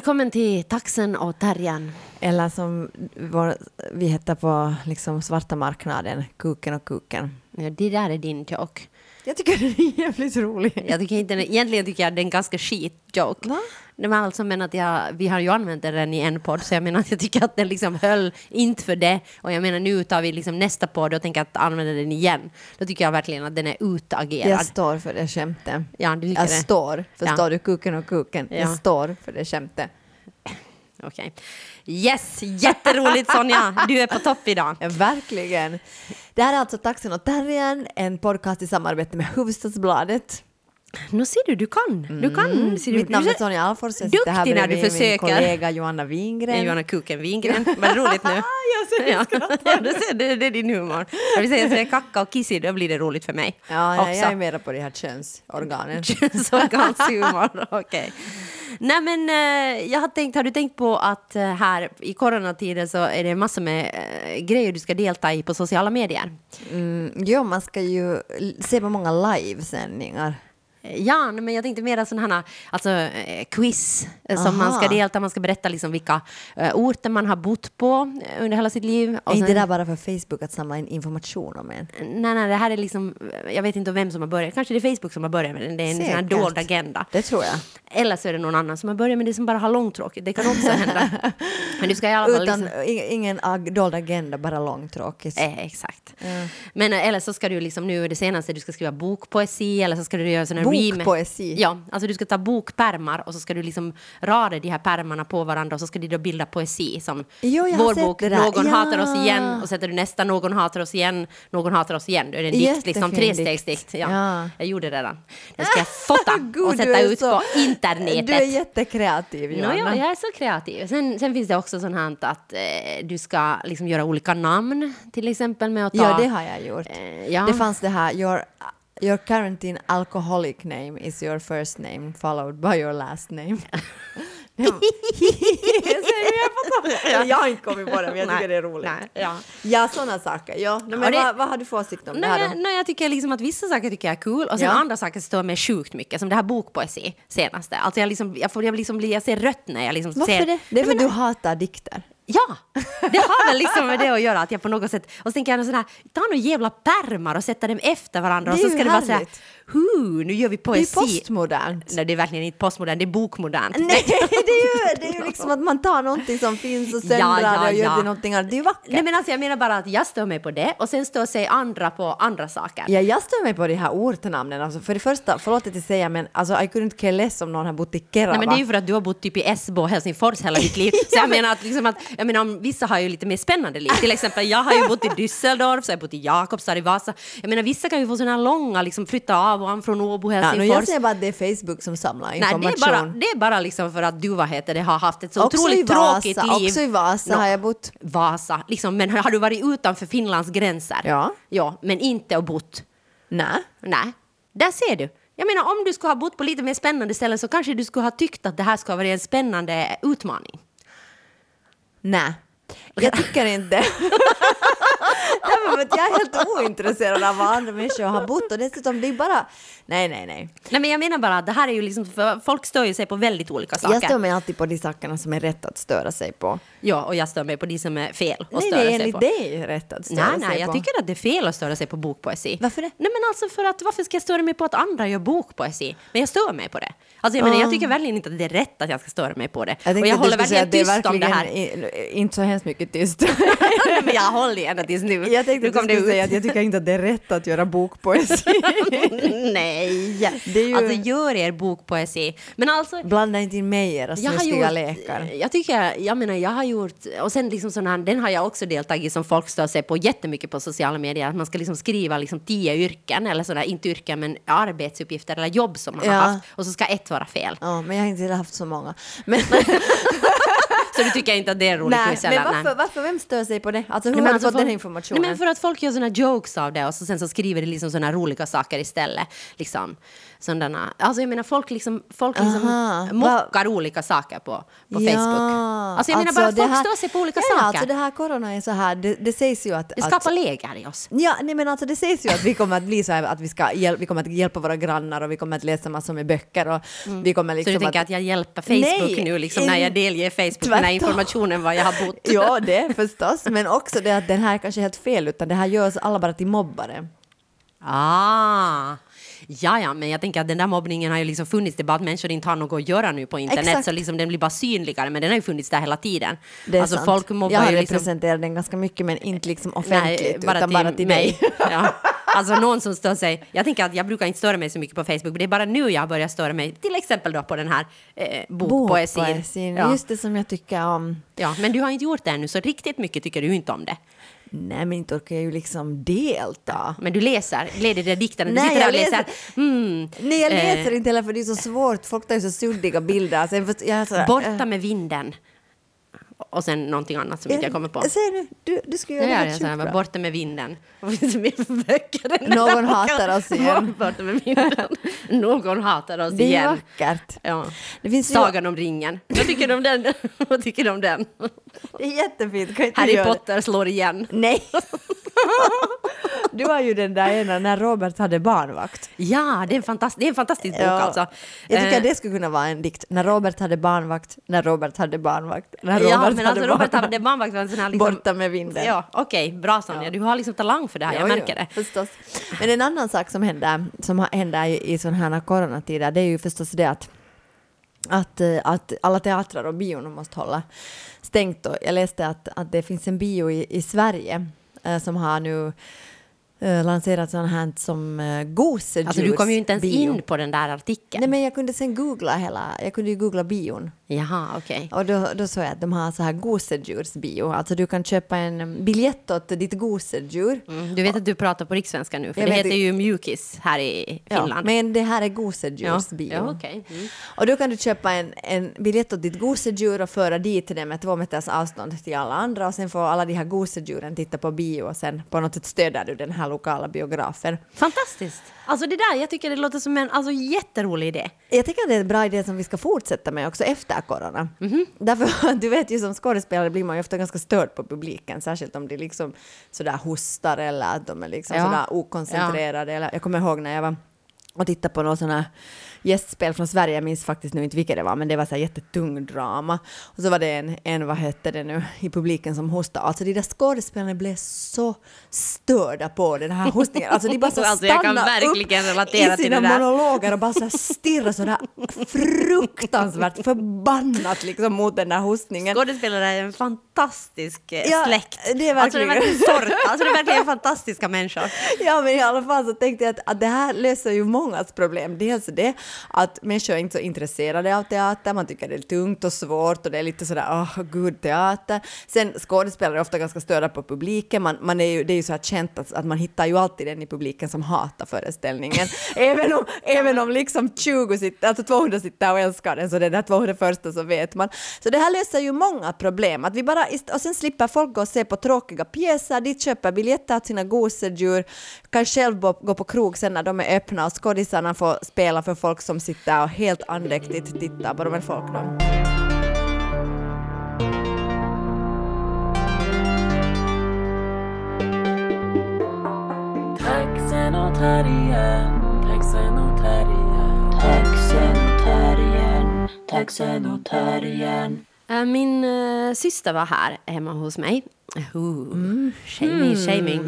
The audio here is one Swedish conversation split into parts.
Välkommen till Taxen och Terriern. Eller som vår, vi heter på liksom svarta marknaden, Kuken och Kuken. Ja, det där är din joke. Jag tycker den är jävligt rolig. Jag tycker inte, egentligen tycker jag det är en ganska skit-joke. Va? Det var alltså men att jag, vi har ju använt den i en podd, så jag menar att jag tycker att den liksom höll inte för det. Och jag menar nu tar vi liksom nästa podd och tänker att använda den igen. Då tycker jag verkligen att den är utagerad. Jag står för det skämtet. Ja, du tycker Jag det? står, förstår Ja. du? Kuken och Kuken. Ja. Jag står för det skämtet. Okej. Yes, jätteroligt Sonja! Du är på topp idag. Ja, verkligen. Det här är alltså Taxen och Terriern, en podcast i samarbete med Hufvudstadsbladet. Nu ser du, du kan. Du kan. Ser du, Mitt namn är Sonja Alfors, jag sitter här Duktig när du bredvid min försöker. kollega Johanna Wingren. Nej, Johanna Kuken Wingren. Vad roligt nu. jag ser Ja, ja, du ser, det, det är din humor. Jag vill säga att säga kacka och kissi, då blir det roligt för mig. Ja, nej, jag är mera på de här könsorganen. Könsorganshumor, okej. Nej men eh, jag har tänkt, har du tänkt på att eh, här i coronatider så är det massor med eh, grejer du ska delta i på sociala medier? Mm, jo, man ska ju se på många livesändningar. Eh, Ja, men jag tänkte mera sådana här alltså, eh, quiz eh, som Aha. man ska delta, man ska berätta liksom vilka orter man har bott på under hela sitt liv. Och är inte det där bara för Facebook att samla in information om en? Nej, nej, det här är liksom, jag vet inte vem som har börjat, kanske det är Facebook som har börjat med det, det är en sån här dold agenda. Det tror jag. Eller så är det någon annan som har börjat med det som bara har långtråkigt, det kan också hända. Men du ska i alla fall Utan liksom, ingen ag- dold agenda, bara långtråkigt. Eh, exakt. Men eh, eller så ska du liksom nu det senaste, du ska skriva bokpoesi eller så ska du göra sån här Bokpoesi? Ja, alltså du ska ta bokpärmar och så ska du liksom rada de här pärmarna på varandra och så ska de då bilda poesi som Jo, vår bok. Någon Ja. hatar oss igen och sätter du nästa Någon hatar oss igen, Någon hatar oss igen. Då är det en dikt, liksom trestegsdikt. Ja, Ja. Jag gjorde det redan. Den ska jag fota och sätta ut så- på internetet. Du är jättekreativ, No, Johanna. ja, jag är så kreativ. Sen, sen finns det också sånt här att eh, du ska liksom göra olika namn, till exempel med att ta... Ja, det har jag gjort. Eh, ja. Det fanns det här, your, your quarantine alcoholic name is your first name followed by your last name. Jag har inte kommit på det, men jag tycker Nej, det är roligt. nej, ja. Ja, sådana saker. Ja. Men det- vad, vad har du för åsikt om det här Nej, nej, jag tycker liksom att vissa saker tycker jag är kul och sen Ja. andra saker står med sjukt mycket, som det här bokpoesi senaste. Alltså jag, liksom, jag, får, jag, liksom, jag ser rött när jag liksom Varför ser... det? Det är för att du hatar dikter. Ja, det har väl liksom med det att göra att jag på något sätt... Och så tänker jag sån här, ta några jävla pärmar och sätta dem efter varandra och så ska det vara så här, härligt. hu, nu gör vi Det är poesi. postmodernt. Nej, det är verkligen inte postmodernt, det är bokmodernt. Nej, det är, ju, det är ju liksom att man tar någonting som finns och Ja, söndrar ja, det och gör ja. till någonting annat. Det är ju vackert. Nej men alltså jag menar bara att jag står med på det och sen står sig andra på andra saker. Ja, jag stör mig på de här ortnamnen. Alltså, för det första, förlåt att jag säger, men alltså, I couldn't care less om någon har bott i Kerava. Nej, men det är ju för att du har bott typ i Esbo och Helsingfors hela ditt liv. Så jag menar att, liksom att jag menar, om, vissa har ju lite mer spännande liv. Till exempel jag har ju bott i Düsseldorf, så jag har bott i Jakobstad, i Vasa. Jag menar vissa kan ju få sådana här långa, liksom flytta av och an från Åbo, ja, Helsingfors. no, jag säger bara att det är Facebook som samlar Nej, information. det är, bara, det är bara liksom för att du vad heter det, har haft ett så också otroligt Vasa, tråkigt liv. Också i Vasa Nå, har jag bott. Vasa, liksom, men har du varit utanför Finlands gränser? Ja. Ja, men inte och bott. Nej. Nej, där ser du. Jag menar om du skulle ha bott på lite mer spännande ställen så kanske du skulle ha tyckt att det här skulle ha varit en spännande utmaning. Nej. Jag tycker inte. Att jag är helt ointresserad av vad andra människor har bott och dessutom det är bara... Nej, nej, nej. Nej men jag menar bara att det här är ju liksom, för folk stör ju sig på väldigt olika saker. Jag stör mig alltid på de sakerna som är rätt att störa sig på. Ja, och jag stör mig på de som är fel att Nej, störa det är sig enligt på. dig rätt att störa Nej, sig nej, jag på. tycker att det är fel att störa sig på bokpoesi. Varför det? Nej, men alltså för att varför ska jag störa mig på att andra gör bokpoesi? Men jag stör mig på det. Alltså jag menar, jag tycker verkligen inte att det är rätt att jag ska störa mig på det. Ah. Jag och jag håller verkligen tyst om det här. inte så hemskt mycket tyst. Nej, men jag håller ända tills nu. Jag tänkte att du skulle ut. säga att jag tycker inte att det är rätt att göra bokpoesi. Nej, Det är ju- alltså gör er bokpoesi. Men alltså, Blanda inte in mig i era snuskiga lekar. jag tycker, jag menar, jag har gjort, och sen liksom sån här, den har jag också deltagit i som folk stör sig på jättemycket på sociala medier, att man ska liksom skriva liksom tio yrken, eller sådär, inte yrken, men arbetsuppgifter eller jobb som man Ja. har haft, och så ska ett vara fel. Ja, men jag har inte haft så många. Men, Så Så du tycker inte att det är en rolig Nej, quiz? men varför, Nej. varför, vem stör sig på det? Alltså hur Nej, har du alltså fått den folk- här informationen? Nej, men för att folk gör såna jokes av det och så sen så skriver det liksom såna roliga saker istället. Liksom, sådana, alltså jag menar folk liksom, folk liksom Aha. mockar olika saker på, på Facebook. Alltså jag menar bara det folk här- stör sig på olika ja, saker. Alltså det här corona är så här, det, det sägs ju att... det att skapar läger i oss. Ja, nej men alltså det sägs ju att vi kommer att bli så här att vi, ska hjäl- vi kommer att hjälpa våra grannar och vi kommer att läsa massor med böcker och vi kommer Så liksom du tänker att, jag hjälper Facebook Nej, nu liksom, när jag delger Facebook den här tvärtom. informationen var jag har bott? Ja, det förstås, men också det att den här kanske är helt fel utan det här gör oss alla bara till mobbare. Ah, ja, ja, men jag tänker att den där mobbningen har ju liksom funnits. Det är bara att människor inte har något att göra nu på internet, Exakt. så liksom den blir bara synligare. Men den har ju funnits där hela tiden. Det är alltså sant. folk mobbar jag har liksom... representerat den ganska mycket men inte liksom offentligt Nej, bara utan till, bara till mig. dig. ja. Alltså någon som stör sig. Jag tänker att jag brukar inte störa mig så mycket på Facebook, men det är bara nu jag börjar störa mig. Till exempel då på den här eh, bokpoesin. Bokpoesin, Ja. just det som jag tycker om. ja, men du har inte gjort det ännu, så riktigt mycket tycker du inte om det. Nej men inte orkar jag ju liksom delta. Men du läser, leder det dikterna, du Nej, sitter där och jag läser. läser- Mm, Nej jag eh, läser inte heller för det är så svårt, folk tar ju så suddiga bilder. Sen först, jag så, Borta med vinden. Och sen någonting annat som inte jag kommer på. Säg nu, du, du ska göra det här sjukt bra. borta med vinden. Än Någon hatar oss igen. Borta med vinden. Någon hatar oss Det är ju igen. vackert. Ja. Det finns ju- Sagan om ringen. Vad tycker du om den? Vad tycker du om den? Det är jättefint, Harry? Potter slår igen. Nej! Du har ju den där ena när Robert hade barnvakt. Ja, det är en, fantast- det är en fantastisk bok Ja. alltså. Jag tycker Eh, att det skulle kunna vara en dikt. När Robert hade barnvakt, när Robert hade barnvakt, när Robert Ja, men hade alltså Robert barnvakt. hade barnvakt var en sån här liksom... Borta med vinden. Ja, okej, bra Sonja. Du har liksom talang för det här, jag Jo, märker jo, det. Förstås. Men en annan sak som händer, som händer i, i sådana här coronatider, det är ju förstås det att att, eh, att alla teatrar och bion måste hålla stängt. Och jag läste att, att det finns en bio i, i Sverige eh, som har nu eh, lanserat sånt här som eh. Alltså du kom ju inte ens in på den där artikeln. Nej men jag kunde sen googla hela, jag kunde ju googla bion. Jaha, okej. Och då, då såg jag att de har så här gosedjursbio. Alltså du kan köpa en biljett åt ditt gosedjur. Mm, du vet att du pratar på rikssvenska nu, för Jag det heter ju mjukis här i Ja, Finland. men det här är gosedjursbio. Ja, okej. Mm. Och då kan du köpa en, en biljett åt ditt gosedjur och föra dit det med två meters avstånd till alla andra och sen får alla de här gosedjuren titta på bio och sen på något sätt stödjer du den här lokala biografen. Fantastiskt! Alltså det där, jag tycker det låter som en alltså, jätterolig idé. Jag tycker att det är en bra idé som vi ska fortsätta med också efter corona. Mhm. Därför, du vet ju som skådespelare blir man ju ofta ganska störd på publiken, särskilt om de liksom sådär hostar eller att de är liksom Ja. sådär okoncentrerade. Eller, jag kommer ihåg när jag var och tittade på något sådana gästspel från Sverige, jag minns faktiskt nu inte vilket det var, men det var så här jättetung drama. Och så var det en, en, vad hette det nu, i publiken som hostade. Alltså de där skådespelarna blev så störda på den här hostningen. Alltså de bara så Alltså, jag kan verkligen upp relatera i sina där. monologer och bara så här stirra sådär fruktansvärt förbannat liksom mot den där hostningen. Skådespelare är en fantastisk eh, Ja, släkt. det är Alltså det är verkligen- verkligen sort. Alltså det är verkligen fantastiska människor. Ja, men i alla fall så tänkte jag att, att det här löser ju mångas problem. Dels det att människor är inte så intresserade av teater, man tycker det är tungt och svårt och det är lite sådär åh gud teater. Sen skådespelare är ofta ganska störda på publiken, man, man är ju, det är ju så här känt att, att man hittar ju alltid den i publiken som hatar föreställningen. även, om, även om liksom 20 sitter, alltså 200 sitter och älskar den, så är där 200 första så vet man. Så det här löser ju många problem, att vi bara, och sen slipper folk gå och se på tråkiga pjäser, dit köper biljetter till sina gosedjur, kan själv gå på krog sen när de är öppna och skådisarna får spela för folk som sitter och helt andäktigt tittar på de här folk då. Taxenotarien, taxenotarien, taxenotarien, taxenotarien. Eh, Min uh, syster var här hemma hos mig. Shaming, shaming.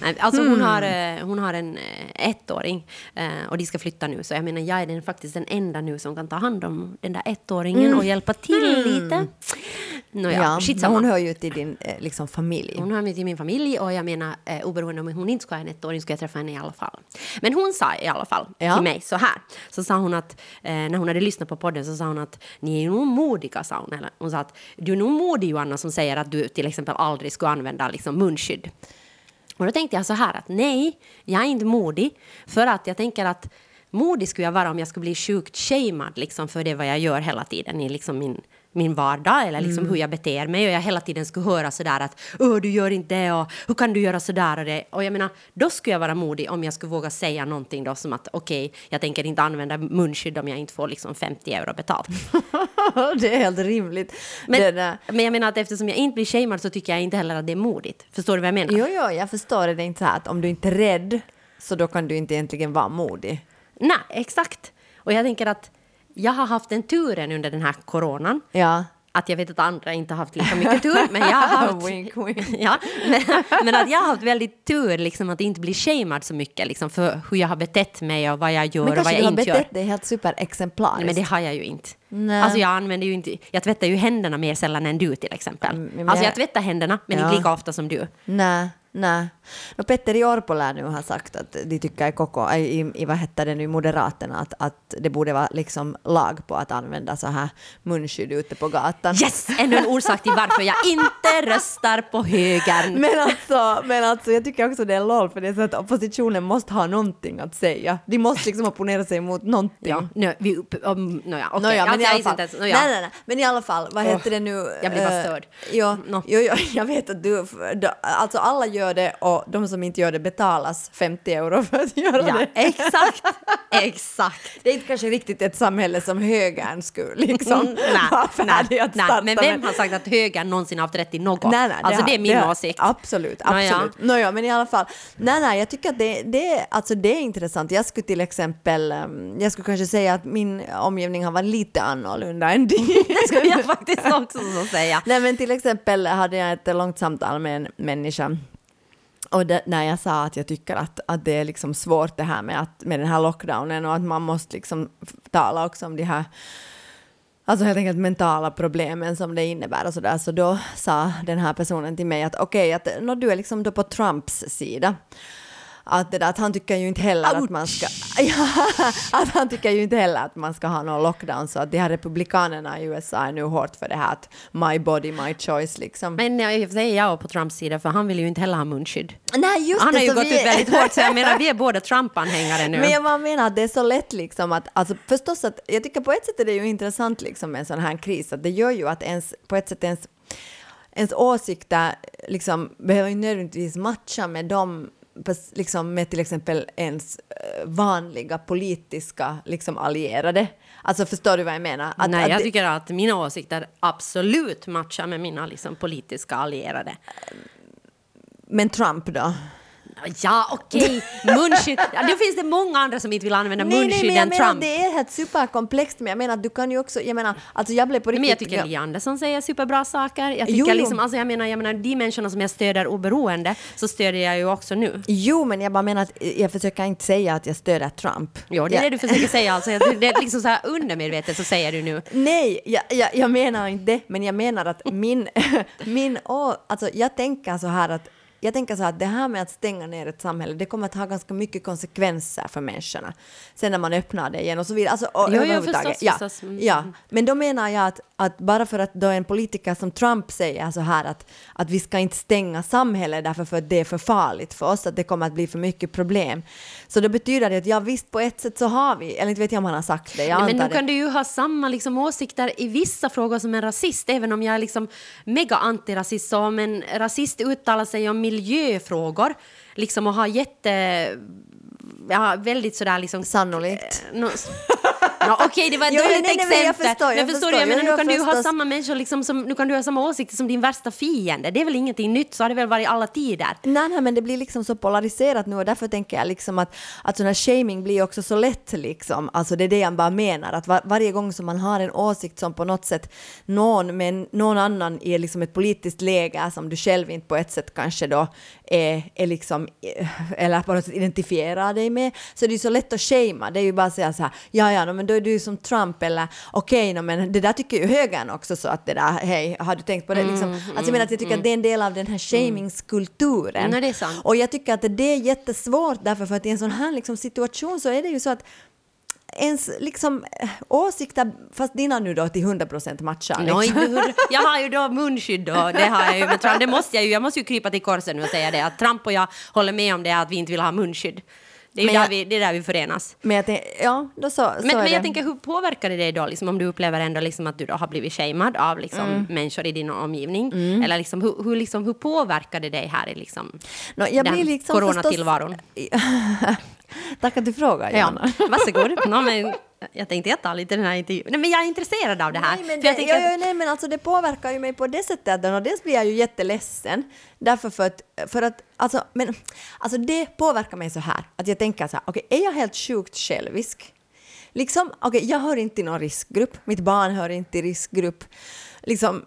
Nej, Alltså hon har, hon har en eh, ettåring eh, och de ska flytta nu. Så jag menar, jag är den, faktiskt den enda nu som kan ta hand om den där ettåringen och hjälpa till lite. Nåja, Ja, skitsamma. hon hör ju till din eh, liksom, familj. Hon hör till min familj och jag menar eh, oberoende om hon inte ska ha en ettåring ska jag träffa henne i alla fall. Men hon sa i alla fall Ja. till mig så här. Så sa hon att eh, när hon hade lyssnat på podden så sa hon att ni är ju nog modiga sa hon. Eller, hon sa att du är nog modig Joanna som säger att du till exempel aldrig skulle använda liksom, munskydd. Och då tänkte jag så här att nej, jag är inte modig. För att jag tänker att modig skulle jag vara om jag skulle bli sjukt shamead liksom, för det vad jag gör hela tiden i liksom min min vardag eller liksom hur jag beter mig och jag hela tiden skulle höra sådär att Åh, du gör inte det och hur kan du göra sådär och det. Och jag menar, då skulle jag vara modig om jag skulle våga säga någonting då som att okej, jag tänker inte använda munskydd om jag inte får liksom 50 euro betalt. det är helt rimligt. Men, där- men jag menar att eftersom jag inte blir shamead så tycker jag inte heller att det är modigt. Förstår du vad jag menar? Jo, jo, jag förstår det. Det är inte så här att om du inte är rädd så då kan du inte egentligen vara modig. Nej, exakt. Och jag tänker att jag har haft den turen under den här coronan Ja. att jag vet att andra inte har haft lika mycket tur, men jag har haft... Wink, wink. ja, men, men att jag har haft väldigt tur liksom, att inte bli shamead så mycket liksom, för hur jag har betett mig och vad jag gör Men och vad kanske jag du har inte gör. betett dig helt superexemplariskt. Nej, men det har jag ju inte. Nej. Alltså jag använder ju inte, jag tvättar ju händerna mer sällan än du till exempel. Mm, men alltså jag- jag tvättar händerna, men Ja. inte lika ofta som du. Nej, nej. No, Petteri Orpo lär nu ha sagt att de tycker i, Koko, i, i vad heter det nu, Moderaterna att, att det borde vara liksom lag på att använda så här munskydd ute på gatan. Yes! Ännu en orsak till varför jag inte röstar på högern. Men alltså, men alltså, jag tycker också det är LOL för det är så att oppositionen måste ha någonting att säga. De måste liksom opponera sig mot någonting. Ja, nu, vi, um, no, ja, okej. Nåja, men Alltså, i fall. inte ens- no, ja. nej, nej, nej. Men i alla fall, vad heter det nu? jag blir bara störd. Ja, Nå. jo, jo, jag vet att du, alltså alla gör det och de som inte gör det betalas 50 euro för att göra Ja, det. exakt. Exakt. Det är inte kanske riktigt ett samhälle som högern skulle liksom Mm, nej, nej, att nej, men vem har sagt att högern någonsin haft rätt i något? Nej, nej, alltså har- det är min har- åsikt. Absolut, Nåja. absolut. Nåja, men i alla fall. Nej, nej, jag tycker att det, det, alltså det är intressant. Jag skulle till exempel, um, jag skulle kanske säga att min omgivning har varit lite annorlunda än din. Det skulle jag faktiskt också så säga. Nej men till exempel hade jag ett långt samtal med en människa och det, när jag sa att jag tycker att, att det är liksom svårt det här med, att, med den här lockdownen och att man måste liksom tala också om de här Alltså helt enkelt mentala problemen som det innebär och sådär. Så då sa den här personen till mig att okej, att no, du är liksom då på Trumps sida. Att, det där, att han tycker ju inte heller att man ska... Ja, att han tycker ju inte heller att man ska ha någon lockdown. Så att de här republikanerna i USA är nu hårt för det här att my body, my choice liksom. Men jag, i och för sig är jag på Trumps sida för han vill ju inte heller ha munskydd. Nej, just Han det, har ju gått vi ut väldigt hårt så jag menar vi är båda Trump-anhängare nu. Men jag menar att det är så lätt liksom att, alltså förstås att, jag tycker på ett sätt är det ju intressant liksom med en sån här kris, att det gör ju att ens, på ett sätt ens, ens åsikter liksom behöver ju nödvändigtvis matcha med dem liksom med till exempel ens eh, vanliga politiska liksom allierade. Alltså förstår du vad jag menar? Att, Nej, att jag det- tycker att mina åsikter absolut matchar med mina liksom, politiska allierade. Men Trump då? Ja, okej, munskydd. Ja, då finns det många andra som inte vill använda Nej, nej, munskydd men jag än menar Trump. det är helt superkomplext, men jag menar att du kan ju också, jag menar, alltså jag blev på riktigt... Men jag tycker Li Andersson säger superbra saker. Jag, tycker Jo, jo. Liksom, alltså jag, menar, jag menar, de människorna som jag stöder oberoende så stöder jag ju också nu. Jo, men jag bara menar att jag försöker inte säga att jag stöder Trump. Jo, det är jag, det du försöker säga. Alltså, det är liksom så här undermedvetet så säger du nu. Nej, jag, jag, jag menar inte det, men jag menar att min... min alltså jag tänker så här att jag tänker så att det här med att stänga ner ett samhälle, det kommer att ha ganska mycket konsekvenser för människorna. Sen när man öppnar det igen och så vidare. Alltså, och, Jo, jo, förstås, ja, förstås. Mm. ja, men då menar jag att, att bara för att då en politiker som Trump säger så här att, att vi ska inte stänga samhället därför för att det är för farligt för oss, att det kommer att bli för mycket problem. Så då betyder det att ja visst på ett sätt så har vi, eller inte vet jag om han har sagt det, jag Nej, men nu det. kan du ju ha samma liksom, åsikter i vissa frågor som en rasist, även om jag är liksom mega antirasist. Så om en rasist uttalar sig om miljöfrågor liksom, och har jätte... Ja, väldigt sådär liksom... Sannolikt. No, no, Okej, det var ett Jo, dåligt nej, nej, men jag exempel. förstår, jag men förstår? Jag menar, nu kan du ha samma människor liksom, som, nu kan du ha samma åsikter som din värsta fiende. Det är väl ingenting nytt, så har det väl varit alla tider. Nej, nej, men det blir liksom så polariserat nu och därför tänker jag liksom att, att sån här shaming blir också så lätt liksom. Alltså det är det jag bara menar, att var, varje gång som man har en åsikt som på något sätt någon, med någon annan i liksom ett politiskt läge som du själv inte på ett sätt kanske då är, är liksom, eh, eller på något sätt identifierar dig med, så det är så lätt att shamea. Det är ju bara att säga så här, ja, ja, no, men då är du som Trump eller okej, no, men det där tycker ju högern också så att det där, hej, har du tänkt på det? Liksom, alltså jag menar att jag tycker att det är en del av den här shamingskulturen. Nej, det är sant. Och jag tycker att det är jättesvårt därför för att i en sån här liksom situation så är det ju så att ens liksom eh, åsikter, fast dina nu då till 100% matchar. No, Liksom. hur- jag har ju då munskydd och det har jag ju med Trump. Det måste jag ju, jag måste ju krypa till korset nu och säga det att Trump och jag håller med om det att vi inte vill ha munskydd. Det är Men där, jag- vi, det är där vi förenas. Men jag ja, då så, så Men, är men det. jag tänker, hur påverkar det dig då, liksom, om du upplever ändå liksom, att du då har blivit shamead av liksom, Mm. människor i din omgivning? Eller liksom, hur, hur, liksom, hur påverkar det dig här i liksom, Nå, jag den blir liksom coronatillvaron? Tack att du frågar, Ja, Johanna. varsågod. No, men jag tänkte jag tar lite den här intervjun. Nej, men jag är intresserad av det här. Nej, men, för jag det, tänker ja, nej, men alltså det påverkar ju mig på det sättet att och dels blir jag ju jätteledsen därför för att, för att alltså, men, alltså det påverkar mig så här att jag tänker så här, okej, är jag helt sjukt självisk? Liksom, okej, jag hör inte i någon riskgrupp, mitt barn hör inte i riskgrupp. Liksom,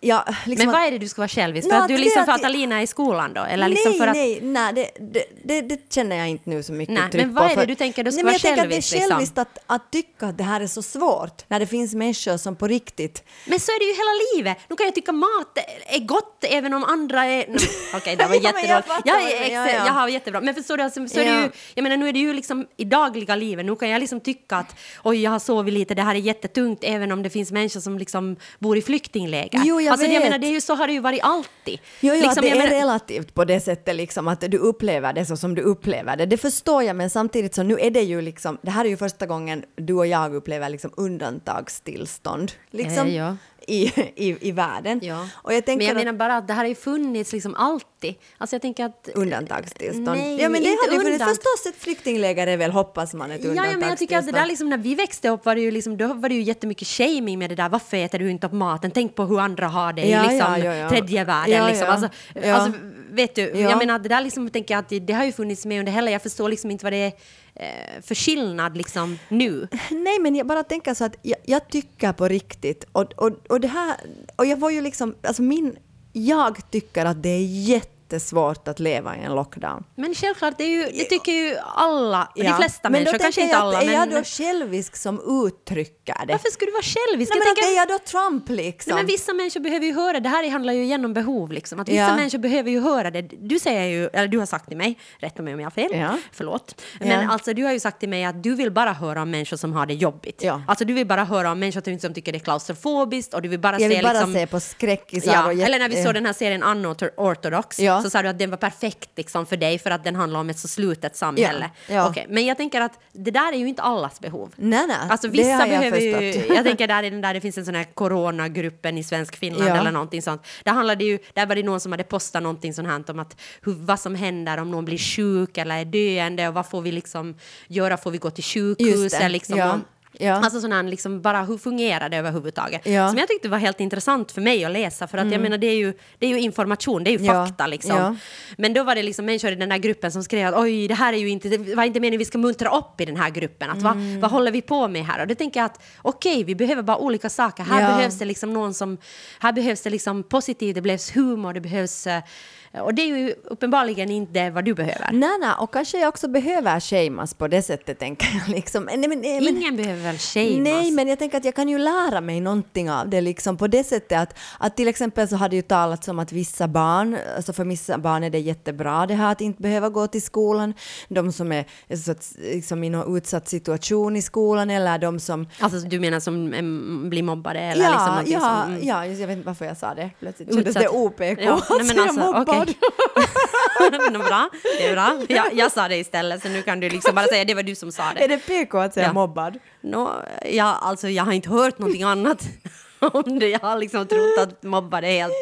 ja, liksom men vad är det du ska vara självisk? För att du liksom för att Alina är i skolan då? Eller liksom nej, för att, nej, nej, det, det, det, det känner jag inte nu så mycket Nej, tryck men vad på. är det du tänker du ska nej, vara men jag tänker att självisk, Det är liksom? själviskt att, att tycka att det här är så svårt när det finns människor som på riktigt Men så är det ju hela livet. Nu kan jag tycka mat är gott även om andra är... Okej, det var Ja, men jag Jag, ex- ja, ja. jag har jättebra. Men förstår du, alltså, så är det Ja. ju... Jag menar, nu är det ju liksom i dagliga livet. Nu kan jag liksom tycka att oj, jag har sovit lite, det här är jättetungt, även om det finns människor som liksom bor i flyktingläger. Jo, jag alltså, Jag vet. menar, det är ju, så har det ju varit alltid. Jo, jo liksom, att det jag är menar- relativt på det sättet liksom att du upplever det så som du upplever det. Det förstår jag, men samtidigt så nu är det ju liksom, det här är ju första gången du och jag upplever liksom undantagstillstånd liksom Eh, ja. I, i, i världen. Ja. Och jag tänker men jag menar bara att det här har ju funnits liksom alltid. Alltså jag tänker att... undantagstillstånd. Nej, ja, men det inte har funnits. undant- Förstås ett flyktingläger är väl, hoppas man, ett Ja, ja, men jag tycker att det där undantagstillstånd. liksom, när vi växte upp var det ju liksom, då var det ju jättemycket shaming med det där, varför äter du inte upp maten? Tänk på hur andra har det i liksom, ja, ja, ja. tredje världen. Ja, liksom. ja. Alltså, Ja. alltså, vet du, Ja. jag menar det där liksom, tänker jag att det, det har ju funnits med under hela, jag förstår liksom inte vad det är eh, för skillnad liksom nu. Nej, men jag bara tänker så att jag, jag tycker på riktigt och, och, och det här, och jag var ju liksom, alltså min, jag tycker att det är jättesvårt att leva i en lockdown. Men självklart, det, är ju, det tycker ju alla, de Ja. flesta men då människor, kanske inte alla, att Är jag men då självisk som uttrycker det? varför skulle du vara självisk? Nej, Jag men tänker- är jag då Trump liksom? Nej, men vissa människor behöver ju höra, det här handlar ju igen om behov liksom, att vissa Ja. människor behöver ju höra det. Du säger ju, eller du har sagt till mig, rätta mig om jag har fel, Ja. förlåt, Ja. men alltså du har ju sagt till mig att du vill bara höra om människor som har det jobbigt. Ja. Alltså du vill bara höra om människor som tycker det är klaustrofobiskt och du vill bara jag vill se bara liksom, se på skräckisar Ja, och eller när vi såg den här serien Unorthodox Ja. Så sa du att den var perfekt liksom, för dig för att den handlar om ett så slutet samhälle. Ja, ja. Okej, men jag tänker att det där är ju inte allas behov. Nej, nej. Alltså det vissa har jag ju, jag tänker där där det finns en sån här coronagruppen i svensk Finland Ja. eller någonting sånt. Där handlade det ju, där var det någon som hade postat någonting sånt här om att hur, vad som händer om någon blir sjuk eller är döende och vad får vi liksom göra, får vi gå till sjukhus Just det, eller liksom ja. Ja. Alltså sån här, liksom bara hur fungerar det överhuvudtaget? Ja. Som jag tyckte var helt intressant för mig att läsa för att jag menar det är, ju, det är ju information, det är ju Ja. fakta liksom. Men då var det liksom människor i den där gruppen som skrev att oj, det här är ju inte, det var inte meningen vi ska muntra upp i den här gruppen. Att, Mm. vad, vad håller vi på med här? Och då tänker jag att okej, vi behöver bara olika saker. Här behövs det liksom någon som, här behövs det liksom positivt, det behövs humor, det behövs, eh, och det är ju uppenbarligen inte vad du behöver. Nej, nej, och kanske jag också behöver shamas på det sättet, tänker jag. Liksom. Nej, men, nej, men, Ingen behöver väl shamas? Nej, men jag tänker att jag kan ju lära mig någonting av det liksom på det sättet att, att till exempel så hade ju talats om att vissa barn, alltså för vissa barn är det jättebra det här att inte behöva gå till skolan. De som är så att, liksom i någon utsatt situation i skolan eller de som Alltså du menar som em, blir mobbade eller ja, liksom ja, som... mm. ja, jag vet inte varför jag sa det. Plötsligt kändes det OPK Ja, nej, men alltså. Nå, bra, det är bra. Jag, jag sa det istället, så nu kan du liksom bara säga det var du som sa Är det. det PK att säga Ja. mobbad? Nå, ja, alltså, jag har inte hört någonting annat om det. Jag har liksom trott att mobbade är helt